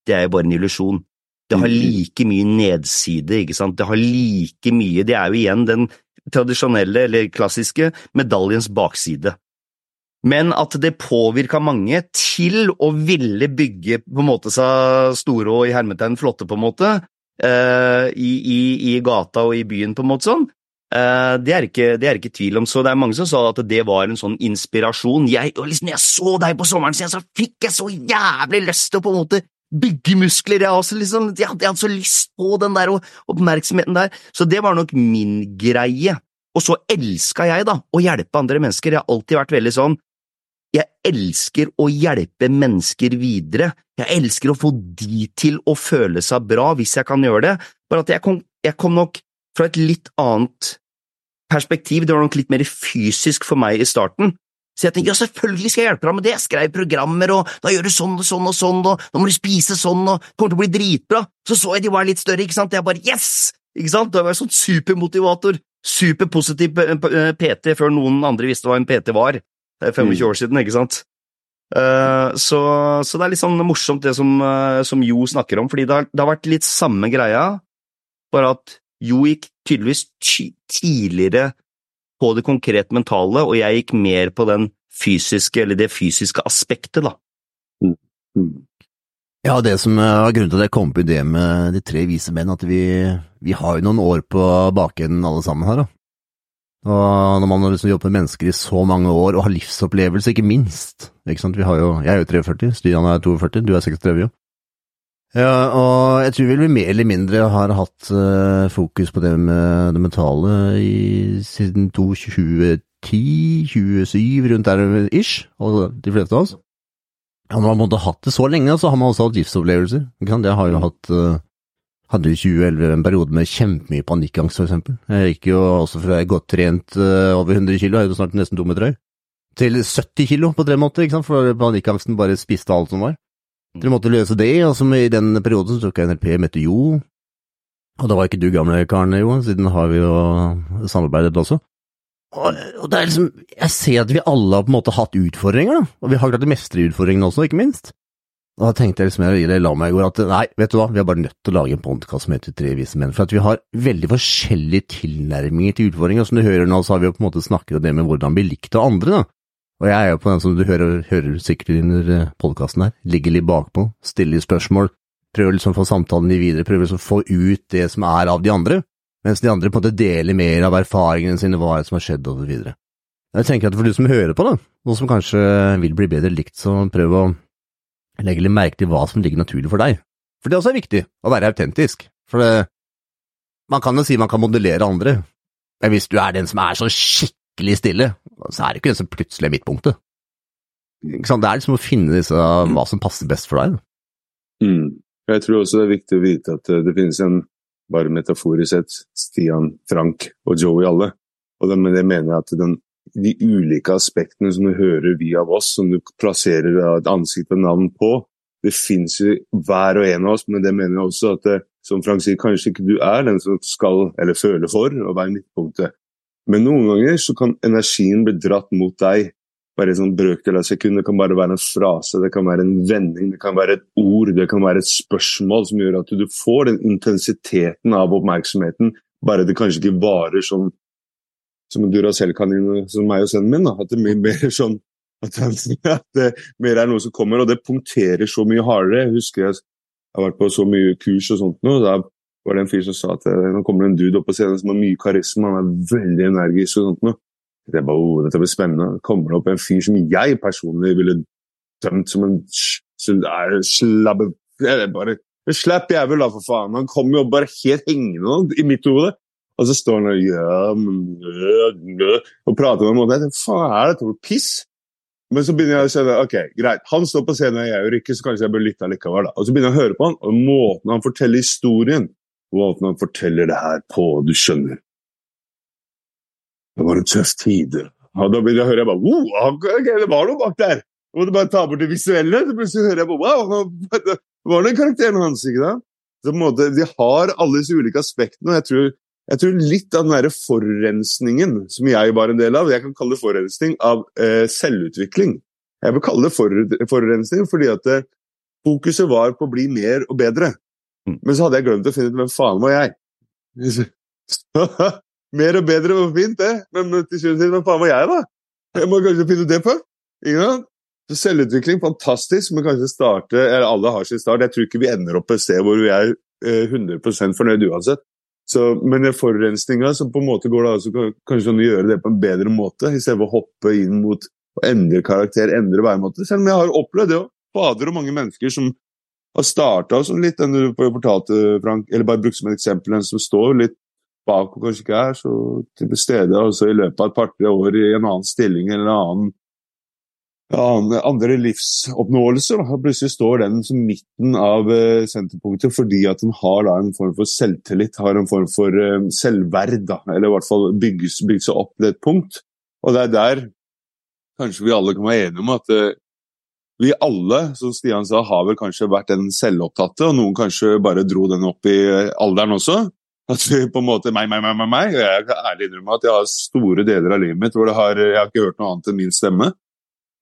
[SPEAKER 2] det er jo bare en illusjon. Det har like mye nedside, ikke sant, det har like mye, det er jo igjen den tradisjonelle, eller klassiske, medaljens bakside men at det påvirka mange til å ville bygge på en måte seg store og i hermetegn flotte, på en måte, uh, i, i, i, gata og i byen, på en måte sånn, Uh, det, er ikke, det er ikke tvil om. Så det er mange som sa at det var en sånn inspirasjon. Jeg, og liksom, jeg så deg på sommeren siden, så fikk jeg så jævlig lyst til å på en måte bygge muskler. Jeg, også, liksom, jeg, hadde, jeg hadde så lyst på den der oppmerksomheten der. Så det var nok min greie. Og så elska jeg da å hjelpe andre mennesker. Jeg har alltid vært veldig sånn jeg elsker å hjelpe mennesker videre. Jeg elsker å få de til å føle seg bra, hvis jeg kan gjøre det. Bare at jeg kom, jeg kom nok fra et litt annet perspektiv, det var nok litt mer fysisk for meg i starten. Så jeg tenkte ja, selvfølgelig skal jeg hjelpe deg med det, jeg skrev programmer, og da gjør du sånn og sånn og sånn, og nå må du spise sånn, og det kommer til å bli dritbra. Så så jeg de var litt større, ikke sant, jeg bare yes! Ikke sant, da var jeg sånn supermotivator, superpositiv PT før noen andre visste hva en PT var. Det er 25 år siden, ikke sant? Uh, så, så, det er litt sånn morsomt det som, uh, som Jo snakker om, fordi det har, det har, vært litt samme greia, bare at Jo gikk tydeligvis ty tidligere på det konkret mentale, og jeg gikk mer på den fysiske, eller det fysiske aspektet, da.
[SPEAKER 3] Mm.
[SPEAKER 1] Ja, det som var grunnen til at jeg kom på det med De tre vise menn, at vi, vi har jo noen år på bakenden alle sammen her, da. Og når man har liksom jobbet med mennesker i så mange år, og har livsopplevelse, ikke minst, ikke sant, vi har jo, jeg er jo 43, Stian er 42, du er 36 jo. Ja, og jeg tror vel vi mer eller mindre har hatt uh, fokus på det med det mentale i, siden 2010-2027, rundt der ish, og de fleste av oss. Ja, når man måtte ha hatt det så lenge, så har man også hatt livsopplevelser. Ikke sant? Jeg har jo hatt uh, hadde i 2011 en periode med kjempemye panikkangst, for eksempel. Jeg gikk jo også fra godt trent uh, over 100 kilo, jeg er jo snart nesten to meter høy, til 70 kilo på tre måneder, ikke sant, for panikkangsten bare spiste alt som var. Dere måtte løse det, og som i den perioden så tok jeg NLP, møtte Jo, og da var ikke du gamle karen, Jo, siden har vi jo samarbeidet også. Og, og det er liksom, jeg ser at vi alle har på en måte hatt utfordringer, da, og vi har klart å mestre utfordringene også, ikke minst. Da tenkte jeg liksom, jeg la meg i går, at nei, vet du hva, vi er bare nødt til å lage en podkast som heter Tre vise menn, for at vi har veldig forskjellige tilnærminger til utfordringer. Som du hører nå, så har vi jo på en måte snakket om det med hvordan bli likt av andre, da. Og jeg er jo på den som du hører, hører sikkert under eh, podkasten her, ligger litt bakpå, stiller spørsmål, prøver liksom å få samtalen litt videre, prøver liksom å få ut det som er av de andre, mens de andre på en måte deler mer av erfaringene sine, hva som har skjedd, og så videre. Jeg tenker at for du som hører på, da, og som kanskje vil bli bedre likt, så prøv å legge litt merke til hva som ligger naturlig for deg. For det også er viktig, å være autentisk. For det, man kan jo si man kan modellere andre, men hvis du er den som er så skikkelig stille, så er det ikke den som plutselig er midtpunktet. Det er liksom å finne disse, hva som passer best for deg.
[SPEAKER 3] Mm. Jeg tror også det er viktig å vite at eh, det finnes en, bare metaforisk sett, Stian, Frank og Joey alle. Og det, men det mener jeg at den de ulike aspektene som du hører via oss, som du plasserer et ansikt og navn på, det fins jo hver og en av oss, men det mener jeg også at som Frank sier, kanskje ikke du er den som skal eller føler for å være midtpunktet. Men noen ganger så kan energien bli dratt mot deg. Bare en sånn brøkdel av sekund. Det kan bare være en frase, det kan være en vending, det kan være et ord, det kan være et spørsmål som gjør at du får den intensiteten av oppmerksomheten, bare det kanskje ikke varer sånn som en Duracell-kanin som meg og sønnen min. Da. At det er mer sånn <laughs> at, det mer er noe som kommer, og det punkterer så mye hardere. Jeg husker jeg har vært på så mye kurs og sånt nå. Da var det en fyr som sa at eh, nå kommer det en dude opp på scenen som har mye karisma, han er veldig energisk og sånt noe. er bare, oh, dette blir spennende. Kommer det opp en fyr som jeg personlig ville dømt som en slabbe bare Slapp jævel, da, for faen. Han kommer jo bare helt hengende i mitt hode. Og så står han og ja, og prater med en faen er dette for piss? Men så begynner jeg å skjønne ok, greit, han står på scenen, og jeg gjør ikke, så kanskje jeg bør lytte likevel. da. Og så begynner jeg å høre på han, og måten han forteller historien Måten han forteller det her på, du skjønner. Det var en tøff tid. Og da begynner jeg å høre jeg bare, wow, okay, det var noe bak der. Jeg måtte bare ta bort det visuelle, så plutselig hører jeg på wow, det var den karakteren hans. ikke da? Så på en måte, De har alle disse ulike aspektene, og jeg tror jeg tror litt av den der forurensningen som jeg var en del av, jeg kan kalle det forurensning av eh, selvutvikling. Jeg vil kalle det for, forurensning fordi at det, eh, fokuset var på å bli mer og bedre. Mm. Men så hadde jeg glemt å finne ut hvem faen var jeg. <laughs> mer og bedre var fint, det, men til slutt hvem faen var jeg, da? Jeg må kanskje finne ut det på. Så Selvutvikling, fantastisk, men kanskje starte eller Alle har sin start. Jeg tror ikke vi ender opp et sted hvor vi er 100% eh, fornøyd uansett. Så, men den forurensninga så på en måte går det altså kanskje an å gjøre det på en bedre måte, istedenfor å hoppe inn mot å endre karakter, endre væremåte. Selv om jeg har opplevd det òg. Fader og mange mennesker som har starta som litt den du fortalte, Frank, eller bare brukt som et eksempel, en som står litt bak og kanskje ikke er så til stede, og så i løpet av et par-tre år i en annen stilling eller en annen andre livsoppnåelser. Da. Plutselig står den som midten av uh, senterpunktet fordi at den har da, en form for selvtillit, har en form for uh, selvverd. Da. Eller i hvert fall bygges, bygges opp til et punkt. Og det er der kanskje vi alle kan være enige om at uh, vi alle, som Stian sa, har vel kanskje vært den selvopptatte, og noen kanskje bare dro den opp i alderen også. At vi på en måte meg, meg, meg, meg, meg. Jeg kan ærlig innrømme at jeg har store deler av livet mitt hvor har, jeg har ikke hørt noe annet enn min stemme.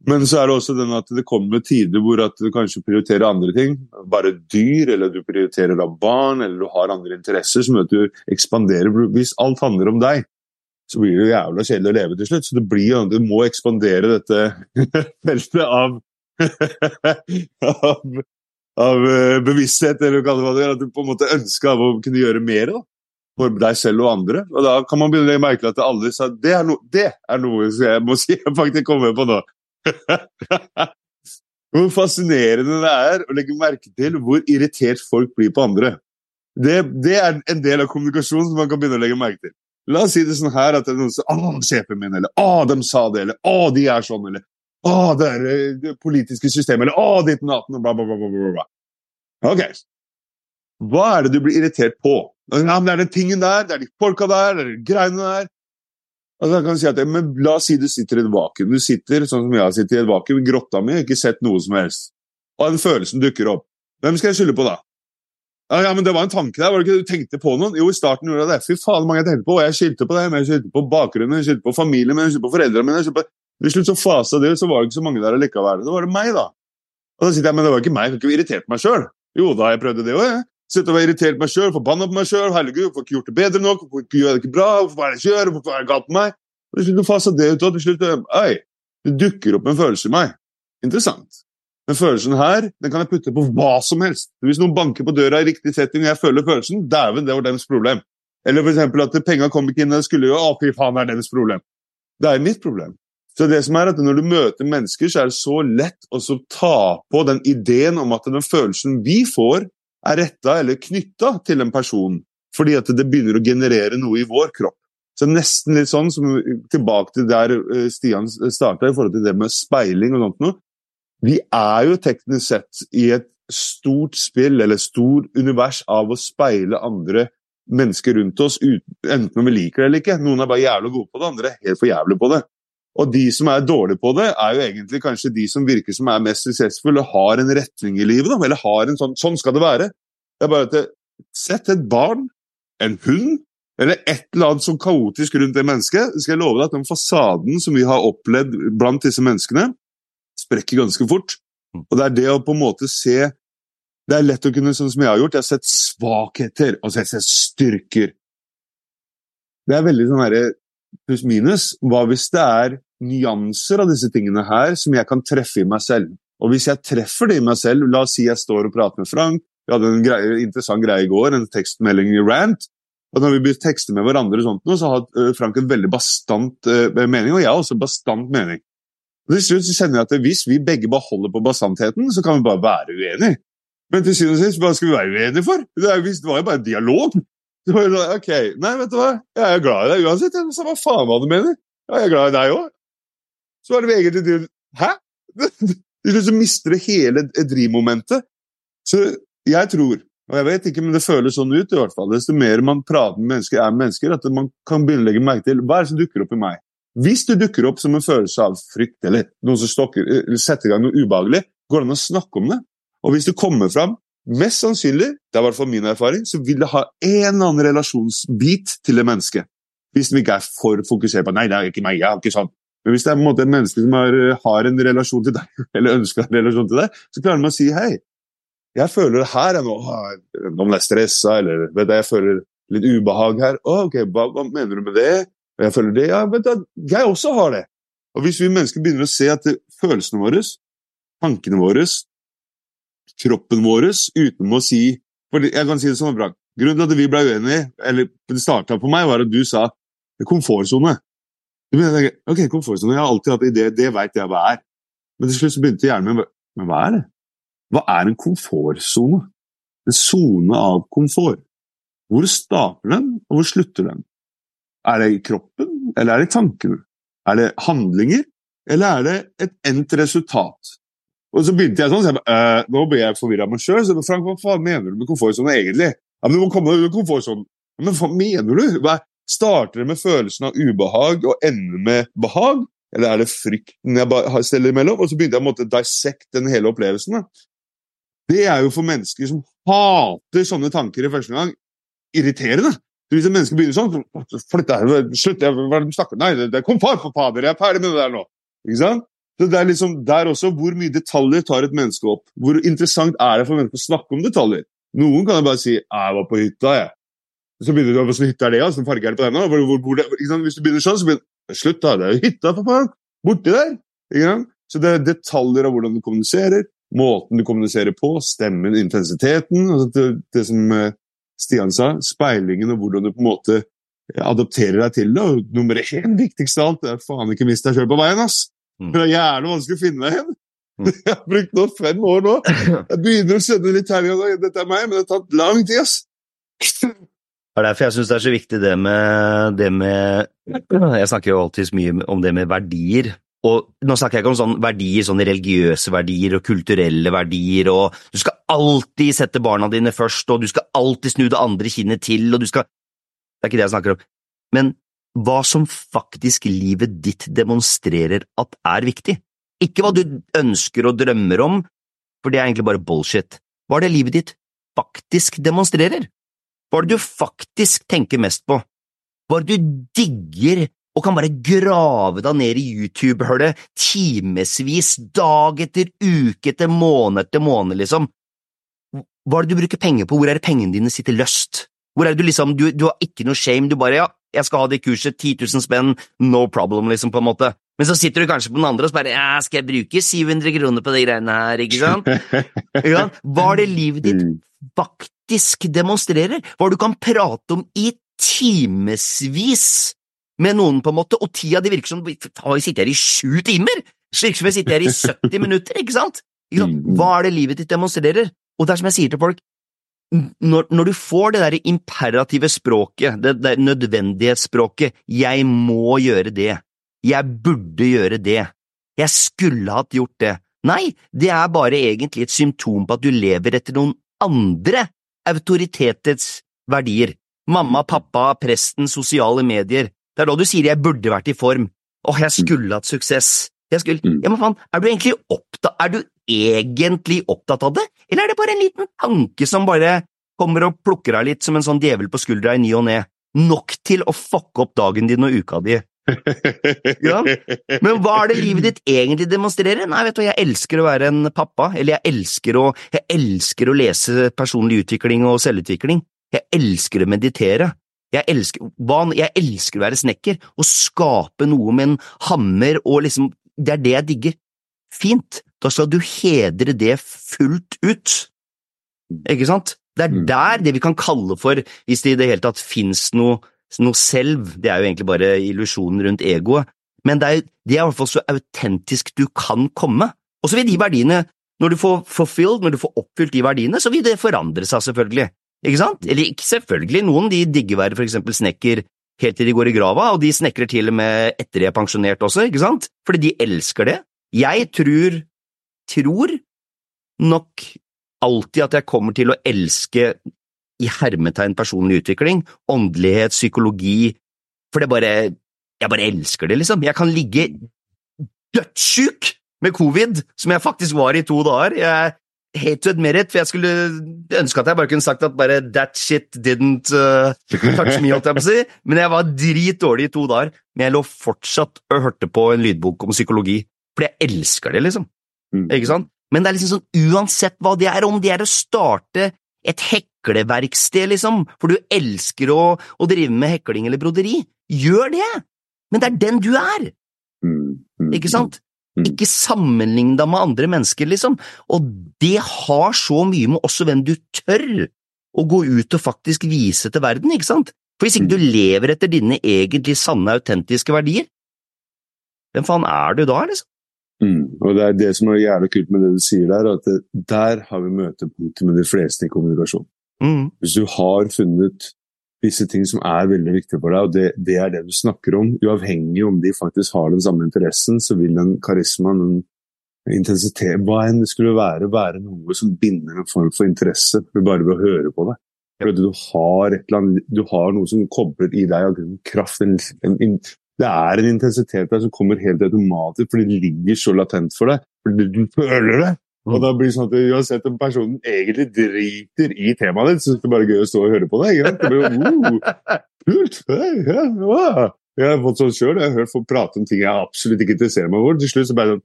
[SPEAKER 3] Men så er det også den at det kommer tider hvor at du kanskje prioriterer andre ting. Bare dyr, eller du prioriterer da barn, eller du har andre interesser som gjør at du ekspanderer. Hvis alt handler om deg, så blir det jo jævla kjedelig å leve til slutt. Så det blir jo, du må ekspandere dette <laughs> feltet av, av, av eh, bevissthet, eller hva det er. at du på en måte ønsker av å kunne gjøre mer da, for deg selv og andre. Og da kan man begynne å merke at alle sa det er, no, det er noe jeg må si jeg <laughs> faktisk kommer på nå. <laughs> hvor fascinerende det er å legge merke til hvor irritert folk blir på andre. Det, det, er en del av kommunikasjonen som man kan begynne å legge merke til. La oss si det sånn her at det er noen som sier 'Å, sjefen min', eller 'Å, de sa det', eller 'Å, de er sånn', eller 'Å, det er eh, det politiske systemet', eller 'Å, ditt natten', og bla, bla, bla, bla. bla. Ok. Hva er det du blir irritert på? Ja, men det er den tingen der, det er de folka der, det er de greiene der. Altså, kan si at, men La oss si du sitter i et vakuum. Du sitter sånn som jeg har sittet i et vakuum i grotta mi ikke sett noe som helst. Og den følelsen dukker opp. Hvem skal jeg skylde på da? Ja, men Det var en tanke der, var det ikke du tenkte på noen? Jo, i starten gjorde jeg det. Fy faen, mange jeg tenkte på. Og jeg skyldte på dem, jeg skyldte på bakgrunnen, jeg skyldte på familien min, jeg skyldte på foreldrene mine. skyldte på... Til slutt så fasa det ut, så var det ikke så mange der allikevel. Da var det meg, da. Og da sitter jeg, men det var ikke meg, jeg kan ikke irritert meg sjøl. Jo, da jeg prøvd det òg, jeg. Sitte og være irritert meg sjøl, forbanna på meg sjøl. Herregud, hvorfor ikke gjort det bedre nok? Hvorfor gjør jeg det ikke bra? Hvorfor er det ikke gjør? Hvorfor er det galt med meg? Og til slutt fasa det ut, og til slutt Oi, det dukker opp en følelse i meg. Interessant. Den følelsen her den kan jeg putte på hva som helst. Hvis noen banker på døra i riktig setting og jeg føler følelsen, dæven, det var deres problem. Eller f.eks. at penga kom ikke inn og skulle jo Å, fy faen, det er deres problem. Det er mitt problem. Så det som er at Når du møter mennesker, så er det så lett å ta på den ideen om at den følelsen vi får, er retta eller knytta til en person. Fordi at det begynner å generere noe i vår kropp. Så nesten litt sånn som tilbake til der eh, Stian starta i forhold til det med speiling og sånt noe. Vi er jo teknisk sett i et stort spill, eller stort univers, av å speile andre mennesker rundt oss, enten om vi liker det eller ikke. Noen er bare jævlig gode på det, andre er helt for jævlig på det. Og de som er dårlige på det, er jo egentlig kanskje de som virker som er mest suksessfulle har en retning i livet. Da, eller har en sånn Sånn skal det være. Det er bare at det, Sett et barn, en hund, eller et eller annet sånn kaotisk rundt det mennesket, skal jeg love deg at den fasaden som vi har opplevd blant disse menneskene, sprekker ganske fort. Og det er det å på en måte se Det er lett å kunne, sånn som jeg har gjort, jeg har sett svakheter, og så har jeg sett styrker. Det er veldig sånn herre pluss-minus. Hva hvis det er nyanser av disse tingene her som jeg kan treffe i meg selv? Og hvis jeg treffer det i meg selv, la oss si jeg står og prater med Frank, vi hadde en greie, interessant greie i går, en tekstmelding i Rant. og Når vi begynner å med hverandre, og sånt, så har Frank en veldig bastant uh, mening, og jeg har også bastant mening. Og til slutt så kjenner jeg at Hvis vi begge bare holder på bastantheten, så kan vi bare være uenige. Men til syvende og sist, hva skal vi være uenige for? Det var jo bare en dialog. Det var jo ok, Nei, vet du hva, jeg er glad i deg uansett. Jeg sa hva faen hva du mener. Ja, jeg er glad i deg òg. Så er det Hæ? <laughs> Til slutt så mister det hele drivmomentet. Så jeg tror, og jeg vet ikke, men det føles sånn ut i hvert fall, desto mer man prater med mennesker, er mennesker, at man kan begynne å legge merke til hva er det som dukker opp i meg. Hvis det dukker opp som en følelse av frykt eller noen som stokker, eller setter i gang noe ubehagelig, går det an å snakke om det. Og hvis det kommer fram, mest sannsynlig, det er i hvert fall min erfaring, så vil det ha en eller annen relasjonsbit til det mennesket. Hvis de ikke er for fokusert på nei, det er ikke meg, jeg er ikke sånn. Men hvis det er en måte et menneske som har, har en relasjon til deg, <laughs> eller ønsker en relasjon til deg, så klarer man å si hei, jeg føler det her er noe, om det er stressa, eller vet du, jeg føler litt ubehag her. Å, ok, hva, hva mener du med det? Og jeg føler det, ja, vet du, jeg også har det. Og hvis vi mennesker begynner å se at følelsene våre, tankene våre, kroppen vår, uten å si for Jeg kan si det sånn, Frank. Grunnen til at vi ble uenige, eller det starta på meg, var at du sa komfortsone. Ok, komfortsonen, jeg har alltid hatt idé, det veit jeg hva er. Men til slutt så begynte hjernen min Men hva er det? Hva er en komfortsone? En sone av komfort. Hvor starter den, og hvor slutter den? Er det i kroppen, eller er det i tankene? Er det handlinger, eller er det et endt resultat? Og så begynte jeg sånn, så jeg bare, øh, Nå ble jeg forvirra meg sjøl. Frank, hva faen mener du med komfortsone egentlig? Ja, men Du må komme deg ut av komfortsonen. Men hva mener du? Hva, starter det med følelsen av ubehag og ender med behag? Eller er det frykten jeg steller imellom? Og så begynte jeg å måtte den hele opplevelsen. Da. Det er jo for mennesker som hater sånne tanker i første gang, irriterende. Hvis et menneske begynner sånn Flytt slutt, hva er det du snakker Nei, det, er komfort, for fader, jeg er ferdig med det der nå. Ikke sant? Så det er liksom der også hvor mye detaljer tar et menneske opp. Hvor interessant er det for mennesker å snakke om detaljer? Noen kan jo bare si 'jeg var på hytta', jeg. Så begynner du å Hvilken hytte er det, altså? Hvilken farge er det på den? Hvor, hvor, hvor det? Hvis du begynner sånn, så begynner Slutt, da! Det er jo hytta, for faen! Borti der! Ikke sant? Så det er detaljer av hvordan du kommuniserer, måten du kommuniserer på, stemmen, intensiteten. Altså det, det som eh, Stian sa, speilingen og hvordan du på en måte adopterer deg til det. Og nummer én, viktigst av alt, det er faen ikke mist deg sjøl på veien, ass!
[SPEAKER 2] Mm.
[SPEAKER 3] For det er jævlig vanskelig å finne deg igjen.
[SPEAKER 2] Mm. <laughs>
[SPEAKER 3] Jeg har brukt nå fem år nå. <laughs> Jeg begynner å skjønne litt her, dette er meg, men det har tatt lang tid, ass!
[SPEAKER 2] Det er derfor jeg syns det er så viktig det med, det med Jeg snakker jo alltid så mye om det med verdier. Og nå snakker jeg ikke om sånne verdier, sånne religiøse verdier og kulturelle verdier, og du skal alltid sette barna dine først, og du skal alltid snu det andre kinnet til, og du skal Det er ikke det jeg snakker om. Men hva som faktisk livet ditt demonstrerer at er viktig. Ikke hva du ønsker og drømmer om, for det er egentlig bare bullshit. Hva er det livet ditt faktisk demonstrerer? Hva er det du faktisk tenker mest på? Hva er det du digger og kan bare grave deg ned i YouTube-hullet timevis, dag etter uke etter måned etter måned, liksom? Hva er det du bruker penger på, hvor er det pengene dine sitter løst? Hvor er det du liksom, du, du har ikke noe shame, du bare ja, jeg skal ha det kurset, 10 000 spenn, no problem, liksom, på en måte. Men så sitter du kanskje på den andre og så bare ja, skal jeg bruke 700 kroner på de greiene her, ikke sant? <laughs> Ikke sant? Hva er det livet ditt
[SPEAKER 3] Mm.
[SPEAKER 2] Faktisk demonstrerer? Hva du kan prate om i timevis med noen, på en måte, og tida det virker som Har vi sittet her i sju timer? Det virker som vi sitter her i 70 minutter, ikke sant? Ikke sant?
[SPEAKER 3] Mm.
[SPEAKER 2] Hva er det livet ditt demonstrerer? Og det er som jeg sier til folk, når, når du får det der imperative språket, det der nødvendighetsspråket, jeg må gjøre det, jeg burde gjøre det, jeg skulle hatt gjort det, nei, det er bare egentlig et symptom på at du lever etter noen andre autoritetets verdier, mamma, pappa, presten, sosiale medier, det er da du sier jeg burde vært i form, åh, jeg skulle hatt suksess, jeg skulle…
[SPEAKER 3] Mm.
[SPEAKER 2] Ja, men faen, er du egentlig opptatt, er du egentlig opptatt av det, eller er det bare en liten tanke som bare kommer og plukker deg litt som en sånn djevel på skuldra i ny og ne, nok til å fucke opp dagen din og uka di? Ja. Men hva er det livet ditt egentlig demonstrerer? Nei, vet du, jeg elsker å være en pappa, eller jeg elsker å, jeg elsker å lese personlig utvikling og selvutvikling, jeg elsker å meditere, jeg elsker, jeg elsker å være snekker, og skape noe med en hammer og liksom, det er det jeg digger. Fint, da skal du hedre det fullt ut, ikke sant? Det er
[SPEAKER 3] Mm.
[SPEAKER 2] der det vi kan kalle for, hvis det i det hele tatt finnes noe, noe selv, det er jo egentlig bare illusjonen rundt egoet, men det er, det er i hvert fall så autentisk du kan komme. Og så vil de verdiene, når du får fulfilled, når du får oppfylt de verdiene, så vil det forandre seg selvfølgelig. Ikke sant? Eller ikke selvfølgelig, noen de digger være for eksempel snekker helt til de går i grava, og de snekrer til og med etter de er pensjonert også, ikke sant? Fordi de elsker det. Jeg tror, tror nok alltid at jeg kommer til å elske i hermetegn personlig utvikling, åndelighet, psykologi, for det bare, jeg bare elsker det, liksom. Jeg kan ligge dødssjuk med covid, som jeg faktisk var i to dager. Jeg hate to admit it, for jeg skulle ønske at jeg bare kunne sagt at bare that shit didn't uh, touch me, holdt jeg på å si, men jeg var dritdårlig i to dager, men jeg lå fortsatt og hørte på en lydbok om psykologi, for jeg elsker det, liksom.
[SPEAKER 3] Mm.
[SPEAKER 2] Ikke sant? Men det er liksom sånn, uansett hva det er, om det er å starte et hekleverksted, liksom, for du elsker å, å drive med hekling eller broderi, gjør det! Men det er den du er,
[SPEAKER 3] Mm, mm,
[SPEAKER 2] ikke sant?
[SPEAKER 3] Mm.
[SPEAKER 2] Ikke sammenlign deg med andre mennesker, liksom. Og det har så mye med også hvem du tør å gå ut og faktisk vise til verden, ikke sant? For hvis ikke du lever etter dine egentlig sanne, autentiske verdier, hvem faen er du da, liksom?
[SPEAKER 3] Mm. Og det er det som er jævlig kult med det du sier der, at det, der har vi møtepunktet med de fleste i kommunikasjon.
[SPEAKER 2] Mm.
[SPEAKER 3] Hvis du har funnet visse ting som er veldig viktige for deg, og det, det er det du snakker om, uavhengig om de faktisk har den samme interessen, så vil den karismaen, den intensiteten, hva enn det skulle være, være noe som binder en form for interesse bare ved å høre på det. For du har, et eller annet, du har noe som kobler i deg av kraft, en, en, en, det er en intensitet der som kommer helt automatisk, for det ligger så latent for deg. Fordi du føler det. Og da blir det sånn at Uansett om personen egentlig driter i temaet ditt, så er det bare gøy å stå og høre på deg. Det blir jo, uh, kult! Ja, wow. Jeg har fått sånn sjøl. Jeg har hørt folk prate om ting jeg absolutt ikke interesserer meg for. Til slutt så bare sånn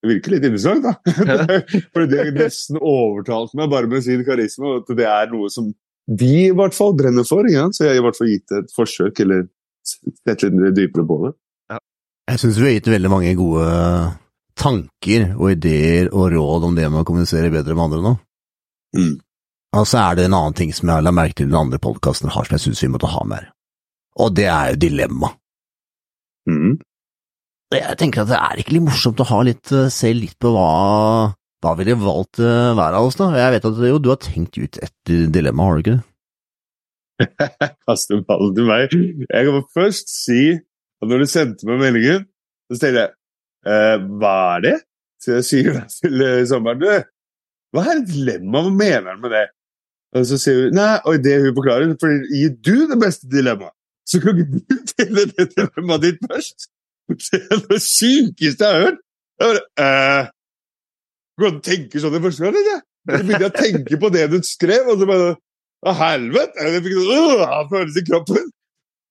[SPEAKER 3] Det virker litt interessant, da. <laughs> Fordi har nesten overtalt meg bare med sin karisma, at det er noe som de i hvert fall brenner for. Ja? Så jeg har i hvert fall gitt et forsøk, eller sett litt dypere på det.
[SPEAKER 1] Jeg syns du har gitt veldig mange gode tanker og ideer og råd om det med å kommunisere bedre med andre nå.
[SPEAKER 3] Mm.
[SPEAKER 1] Og så er det en annen ting som jeg la merke til den andre podkasten har, som jeg syns vi måtte ha med her. Og det er jo dilemma.
[SPEAKER 3] Mm.
[SPEAKER 1] Jeg tenker at det er ikke litt morsomt å ha litt, eh, se litt på hva hva ville valgt eh, hver av oss, da? Jeg vet at jo, du har tenkt ut et dilemma, har du ikke det? <laughs>
[SPEAKER 3] Kaste ballen til meg. Jeg kan først si at når du sendte meg meldingen, så tenkte jeg Hva er det? Så jeg sier til eh, sommeren. Du, hva er et dilemma? Hva mener han med det? Og så sier hun Nei, og det hun forklarer, for gir du det beste dilemmaet, så kan ikke du <laughs> dele det dilemmaet ditt først? Det er det sykeste jeg har hørt. Jeg bare, eh, Går det an å tenke sånn i første gang, eller? Så begynte jeg å tenke på det du skrev, og så bare Å, helvete! Jeg fikk sånn følelse i kroppen.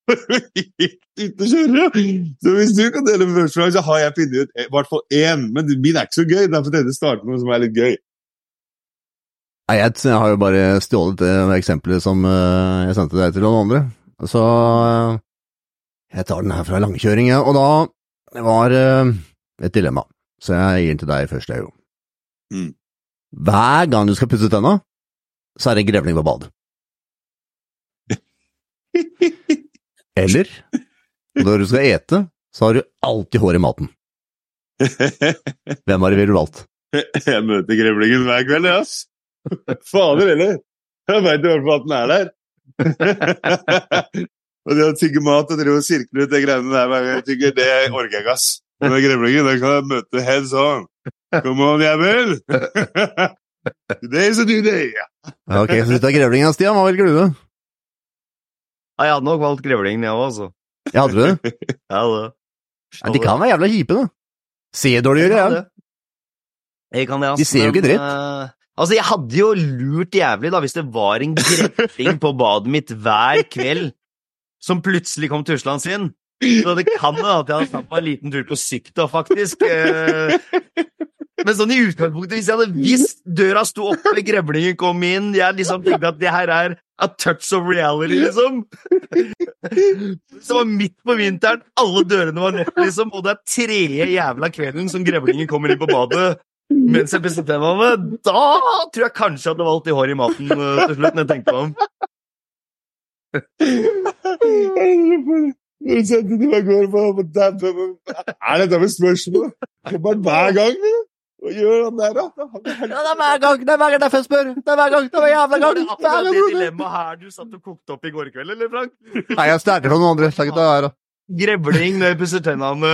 [SPEAKER 3] <laughs> Ute å kjøre. Så hvis du kan dele første gang, så har jeg funnet ut i hvert fall én. Men min er ikke så gøy. Derfor tenkte jeg å starte med noe som er litt gøy.
[SPEAKER 1] Nei, jeg har jo bare stjålet det eksempelet som eh, jeg sendte deg til noen andre. Så eh, jeg tar den her fra langkjøring, jeg. Og da var eh, et dilemma. Så jeg gir den til deg først, Leo.
[SPEAKER 3] Mm.
[SPEAKER 1] Hver gang du skal pusse tenna, så er det en grevling på badet. <laughs> Eller når du skal ete, så har du alltid hår i maten. Hvem har det ville valgt?
[SPEAKER 3] Jeg møter grevlingen hver kveld, jeg, ass. Fader heller. Jeg veit i hvert fall at den er der. og det å tygge mat og drive og sirkle ut de greiene der hver gang jeg tygger, det orker jeg ikke, ass. Men grevlingen den kan jeg møte heads on. Come on, jævel! Today's a new day.
[SPEAKER 1] Ok, så ut av grevlingen, Stian. Hva velger du, da?
[SPEAKER 2] Ja, jeg hadde nok valgt grevlingen, jeg òg, altså.
[SPEAKER 1] Ja, hadde du det? <laughs>
[SPEAKER 2] Ja, det.
[SPEAKER 1] Ja, de kan være jævla kjipe, da. Ser dårlig ut, ja.
[SPEAKER 2] Jeg kan det, altså.
[SPEAKER 1] De ser jo ikke
[SPEAKER 2] men,
[SPEAKER 1] dritt.
[SPEAKER 2] eh, altså, jeg hadde jo lurt jævlig da, hvis det var en grevling på badet mitt hver kveld som plutselig kom tuslende inn. Så det kan hende at jeg hadde tatt meg en liten tur på sykta, faktisk. Eh, Men sånn i utgangspunktet, hvis jeg hadde visst døra sto oppe, grevlingen kom inn Jeg liksom tenkte at det her er a touch of reality, liksom. Så det var midt på vinteren, alle dørene var nødt, liksom, og det er tredje jævla kvelden som grevlingen kommer inn på badet mens jeg bestemmer meg med, da tror jeg kanskje jeg hadde valgt de hår i maten eh, til slutt, når jeg tenkte meg om.
[SPEAKER 3] Når du sendte til meg i går på, på Er dette med spørsmål? Kommer han hver gang? eller? Hva gjør han der, da? Han er
[SPEAKER 1] Ja, det er hver gang, det er hver gang jeg spør. Det er hver gang, det er jævla gang.
[SPEAKER 2] det
[SPEAKER 1] er
[SPEAKER 2] akkurat det dilemmaet her du satt og kokte opp i går kveld, eller, Frank?
[SPEAKER 1] Nei, jeg stjal fra noen andre. Skal ikke ta det her, da.
[SPEAKER 2] Grevling når jeg pusser tennene.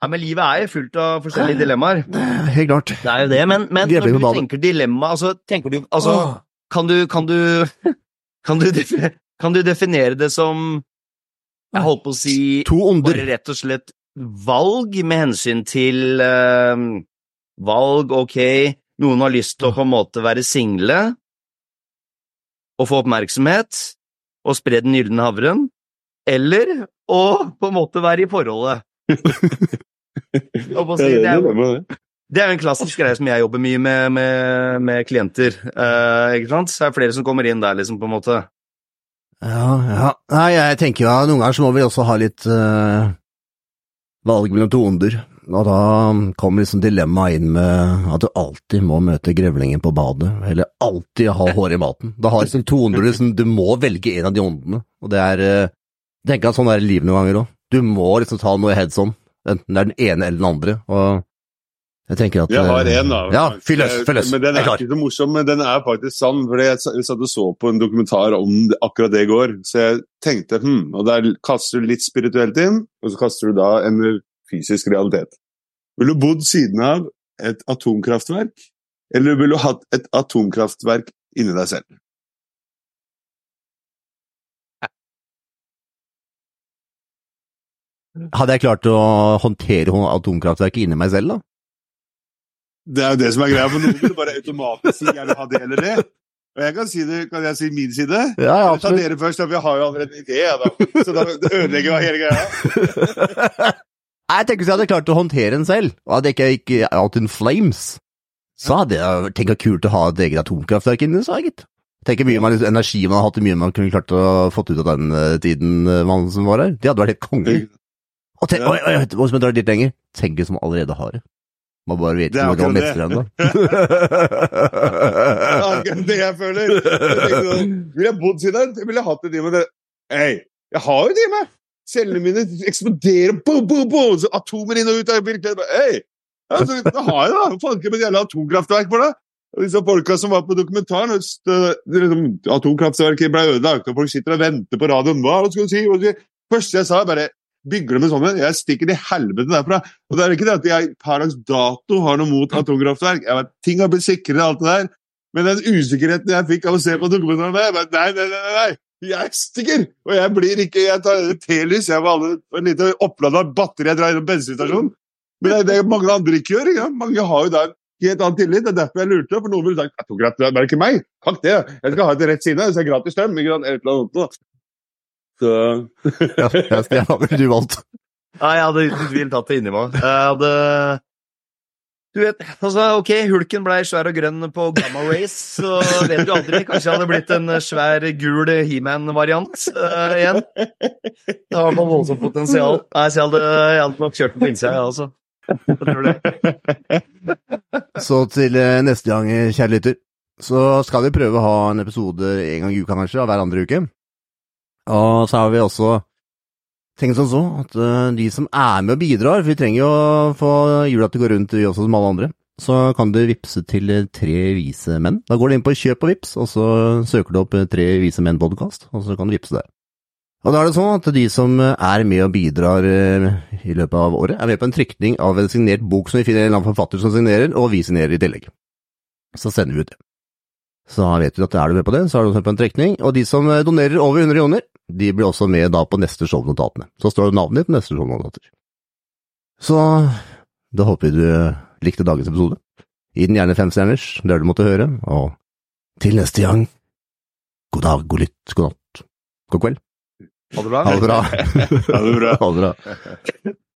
[SPEAKER 2] Ja, men livet er jo fullt av forskjellige dilemmaer.
[SPEAKER 1] Helt klart.
[SPEAKER 2] Det er jo det, men, men når du tenker dilemma, altså, tenker du Altså, kan du Kan du kan du, kan du definere det som Jeg holdt på å si
[SPEAKER 1] To onder.
[SPEAKER 2] bare rett og slett valg med hensyn til uh, valg, ok, noen har lyst til å på en måte være single og få oppmerksomhet og spre den gylne havren, eller å på en måte være i forholdet. <laughs> Jeg holdt på å si, det, er jo, det er jo en klassisk greie som jeg jobber mye med med, med klienter. Uh, ikke sant? Så det flere som kommer inn der, liksom, på en måte.
[SPEAKER 1] Ja, ja. Nei, jeg tenker jo ja, noen ganger så må vi også ha litt uh, valg mellom to onder. Og da kommer liksom dilemmaet inn med at du alltid må møte grevlingen på badet, eller alltid ha hår i maten. Da har liksom to onder liksom, du må velge en av de åndene, og det er uh, tenker at sånn er livet noen ganger òg. Du må liksom ta noe heads on, enten det er den ene eller den andre, og jeg at
[SPEAKER 3] Jeg har
[SPEAKER 1] eh,
[SPEAKER 3] en, da.
[SPEAKER 1] Ja, fyll løs, fyll løs.
[SPEAKER 3] Men den
[SPEAKER 1] er
[SPEAKER 3] er ikke så morsom, men den er faktisk sann. fordi jeg satt og så på en dokumentar om akkurat det i går, så jeg tenkte hm, Og der kaster du litt spirituelt inn, og så kaster du da en fysisk realitet. Ville du bodd siden av et atomkraftverk, eller ville du hatt et atomkraftverk inni deg selv?
[SPEAKER 1] Hadde jeg klart å håndtere atomkraftverket inni meg selv, da?
[SPEAKER 3] Det er jo det som er greia, for noen vil bare automatisk si jeg vil ha det eller det. Og jeg kan si det, kan jeg si min side?
[SPEAKER 1] Ja, ja,
[SPEAKER 3] Ta dere først, da, for jeg har jo allerede en idé, da. Så da ødelegger jeg hele greia.
[SPEAKER 1] Jeg tenker hvis jeg hadde klart å håndtere den selv, og at jeg ikke gikk out in flames, så hadde jeg tenkt det kult å ha et eget atomkraftverk inni seg, gitt. Tenk hvor mye man, energi man har hatt, mye man kunne klart å fått ut av den eh, tiden mannen man som var her. Det hadde vært helt konger. Og tenk,
[SPEAKER 3] og,
[SPEAKER 1] og, og, og, hvis man drar litt lenger, tenk hvis som allerede har det. Man bare vite
[SPEAKER 3] Det er
[SPEAKER 1] hvordan man mestrer
[SPEAKER 3] det
[SPEAKER 1] ennå. <laughs>
[SPEAKER 3] akkurat det jeg føler. Jeg sånn, Ville jeg bodd siden der, ville jeg hatt en time. Hei, jeg har jo et time! Cellene mine eksploderer, boom, boom, boom, så atomer inn og ut av virkeligheten. Hei! Altså, det har jeg da! Fanken med et jævla atomkraftverk for det? Og disse folka som var på dokumentaren, liksom, atomkraftverket ble ødelagt, og folk sitter og venter på radioen. Hva skal du si? Første jeg sa, bare bygger med sånne. Jeg stikker til helvete derfra. Og det er ikke det at jeg per dags dato har noe mot atomkraftverk. Jeg vet, ting har blitt sikrere, alt det der. Men den usikkerheten jeg fikk av å se på dokumentaren, jeg bare, nei, nei, nei, nei. Jeg stikker! Og jeg blir ikke Jeg tar et telys, jeg var en liten opplada batteri jeg drar innom bensinstasjonen. Men det er det mange andre ikke gjør. Ikke? Mange har jo da en helt annen tillit. Det er derfor jeg lurte. For noen ville sagt atomkraftverk, er ikke meg. Kan det. Jeg skal ha det rett siden av, så jeg gratis strøm. Ikke sant? Et eller annet. da. Så
[SPEAKER 1] Ja, jeg vel du valgt. <laughs>
[SPEAKER 2] Nei, jeg hadde uten tvil tatt det inni meg. Jeg hadde Du vet, altså, ok, hulken ble svær og grønn på Gamma Race, så vet du aldri. Kanskje jeg hadde blitt en svær, gul He-Man-variant uh, igjen. Det har noe voldsomt potensial. Nei, så jeg hadde, jeg hadde nok kjørt den på innsida, jeg, altså. Jeg tror det.
[SPEAKER 1] Så til eh, neste gang, eh, kjære lytter, så skal vi prøve å ha en episode en gang i uka, kanskje, av hver andre uke. Og så har vi også tenkt som så, at eh, de som er med og bidrar, for vi trenger jo å få hjula til å gå rundt, vi også som alle andre, så kan du vippse til eh, Tre vise menn. Da går du inn på Kjøp og vips, og så søker du opp eh, Tre vise menn-podkast, og så kan du vippse der. Og da er det sånn at de som er med og bidrar i løpet av året, er med på en trykning av en signert bok som vi finner en eller annen forfatter som signerer, og vi signerer i tillegg. Så sender vi ut det. Så da vet du at er du med på det, så er du med på en trekning. Og de som eh, donerer over 100 kroner, de blir også med da på neste shownotatene. Så står det navnet ditt på neste shownotater. Så da håper vi du eh, likte dagens episode. Gi den gjerne fem stjerners, der du måtte høre, og til neste gang, god dag, god lytt, god natt, god kveld.
[SPEAKER 2] Ha det bra.
[SPEAKER 1] Ha det bra. <laughs>
[SPEAKER 3] Ha det bra. <laughs>
[SPEAKER 1] Ha det bra.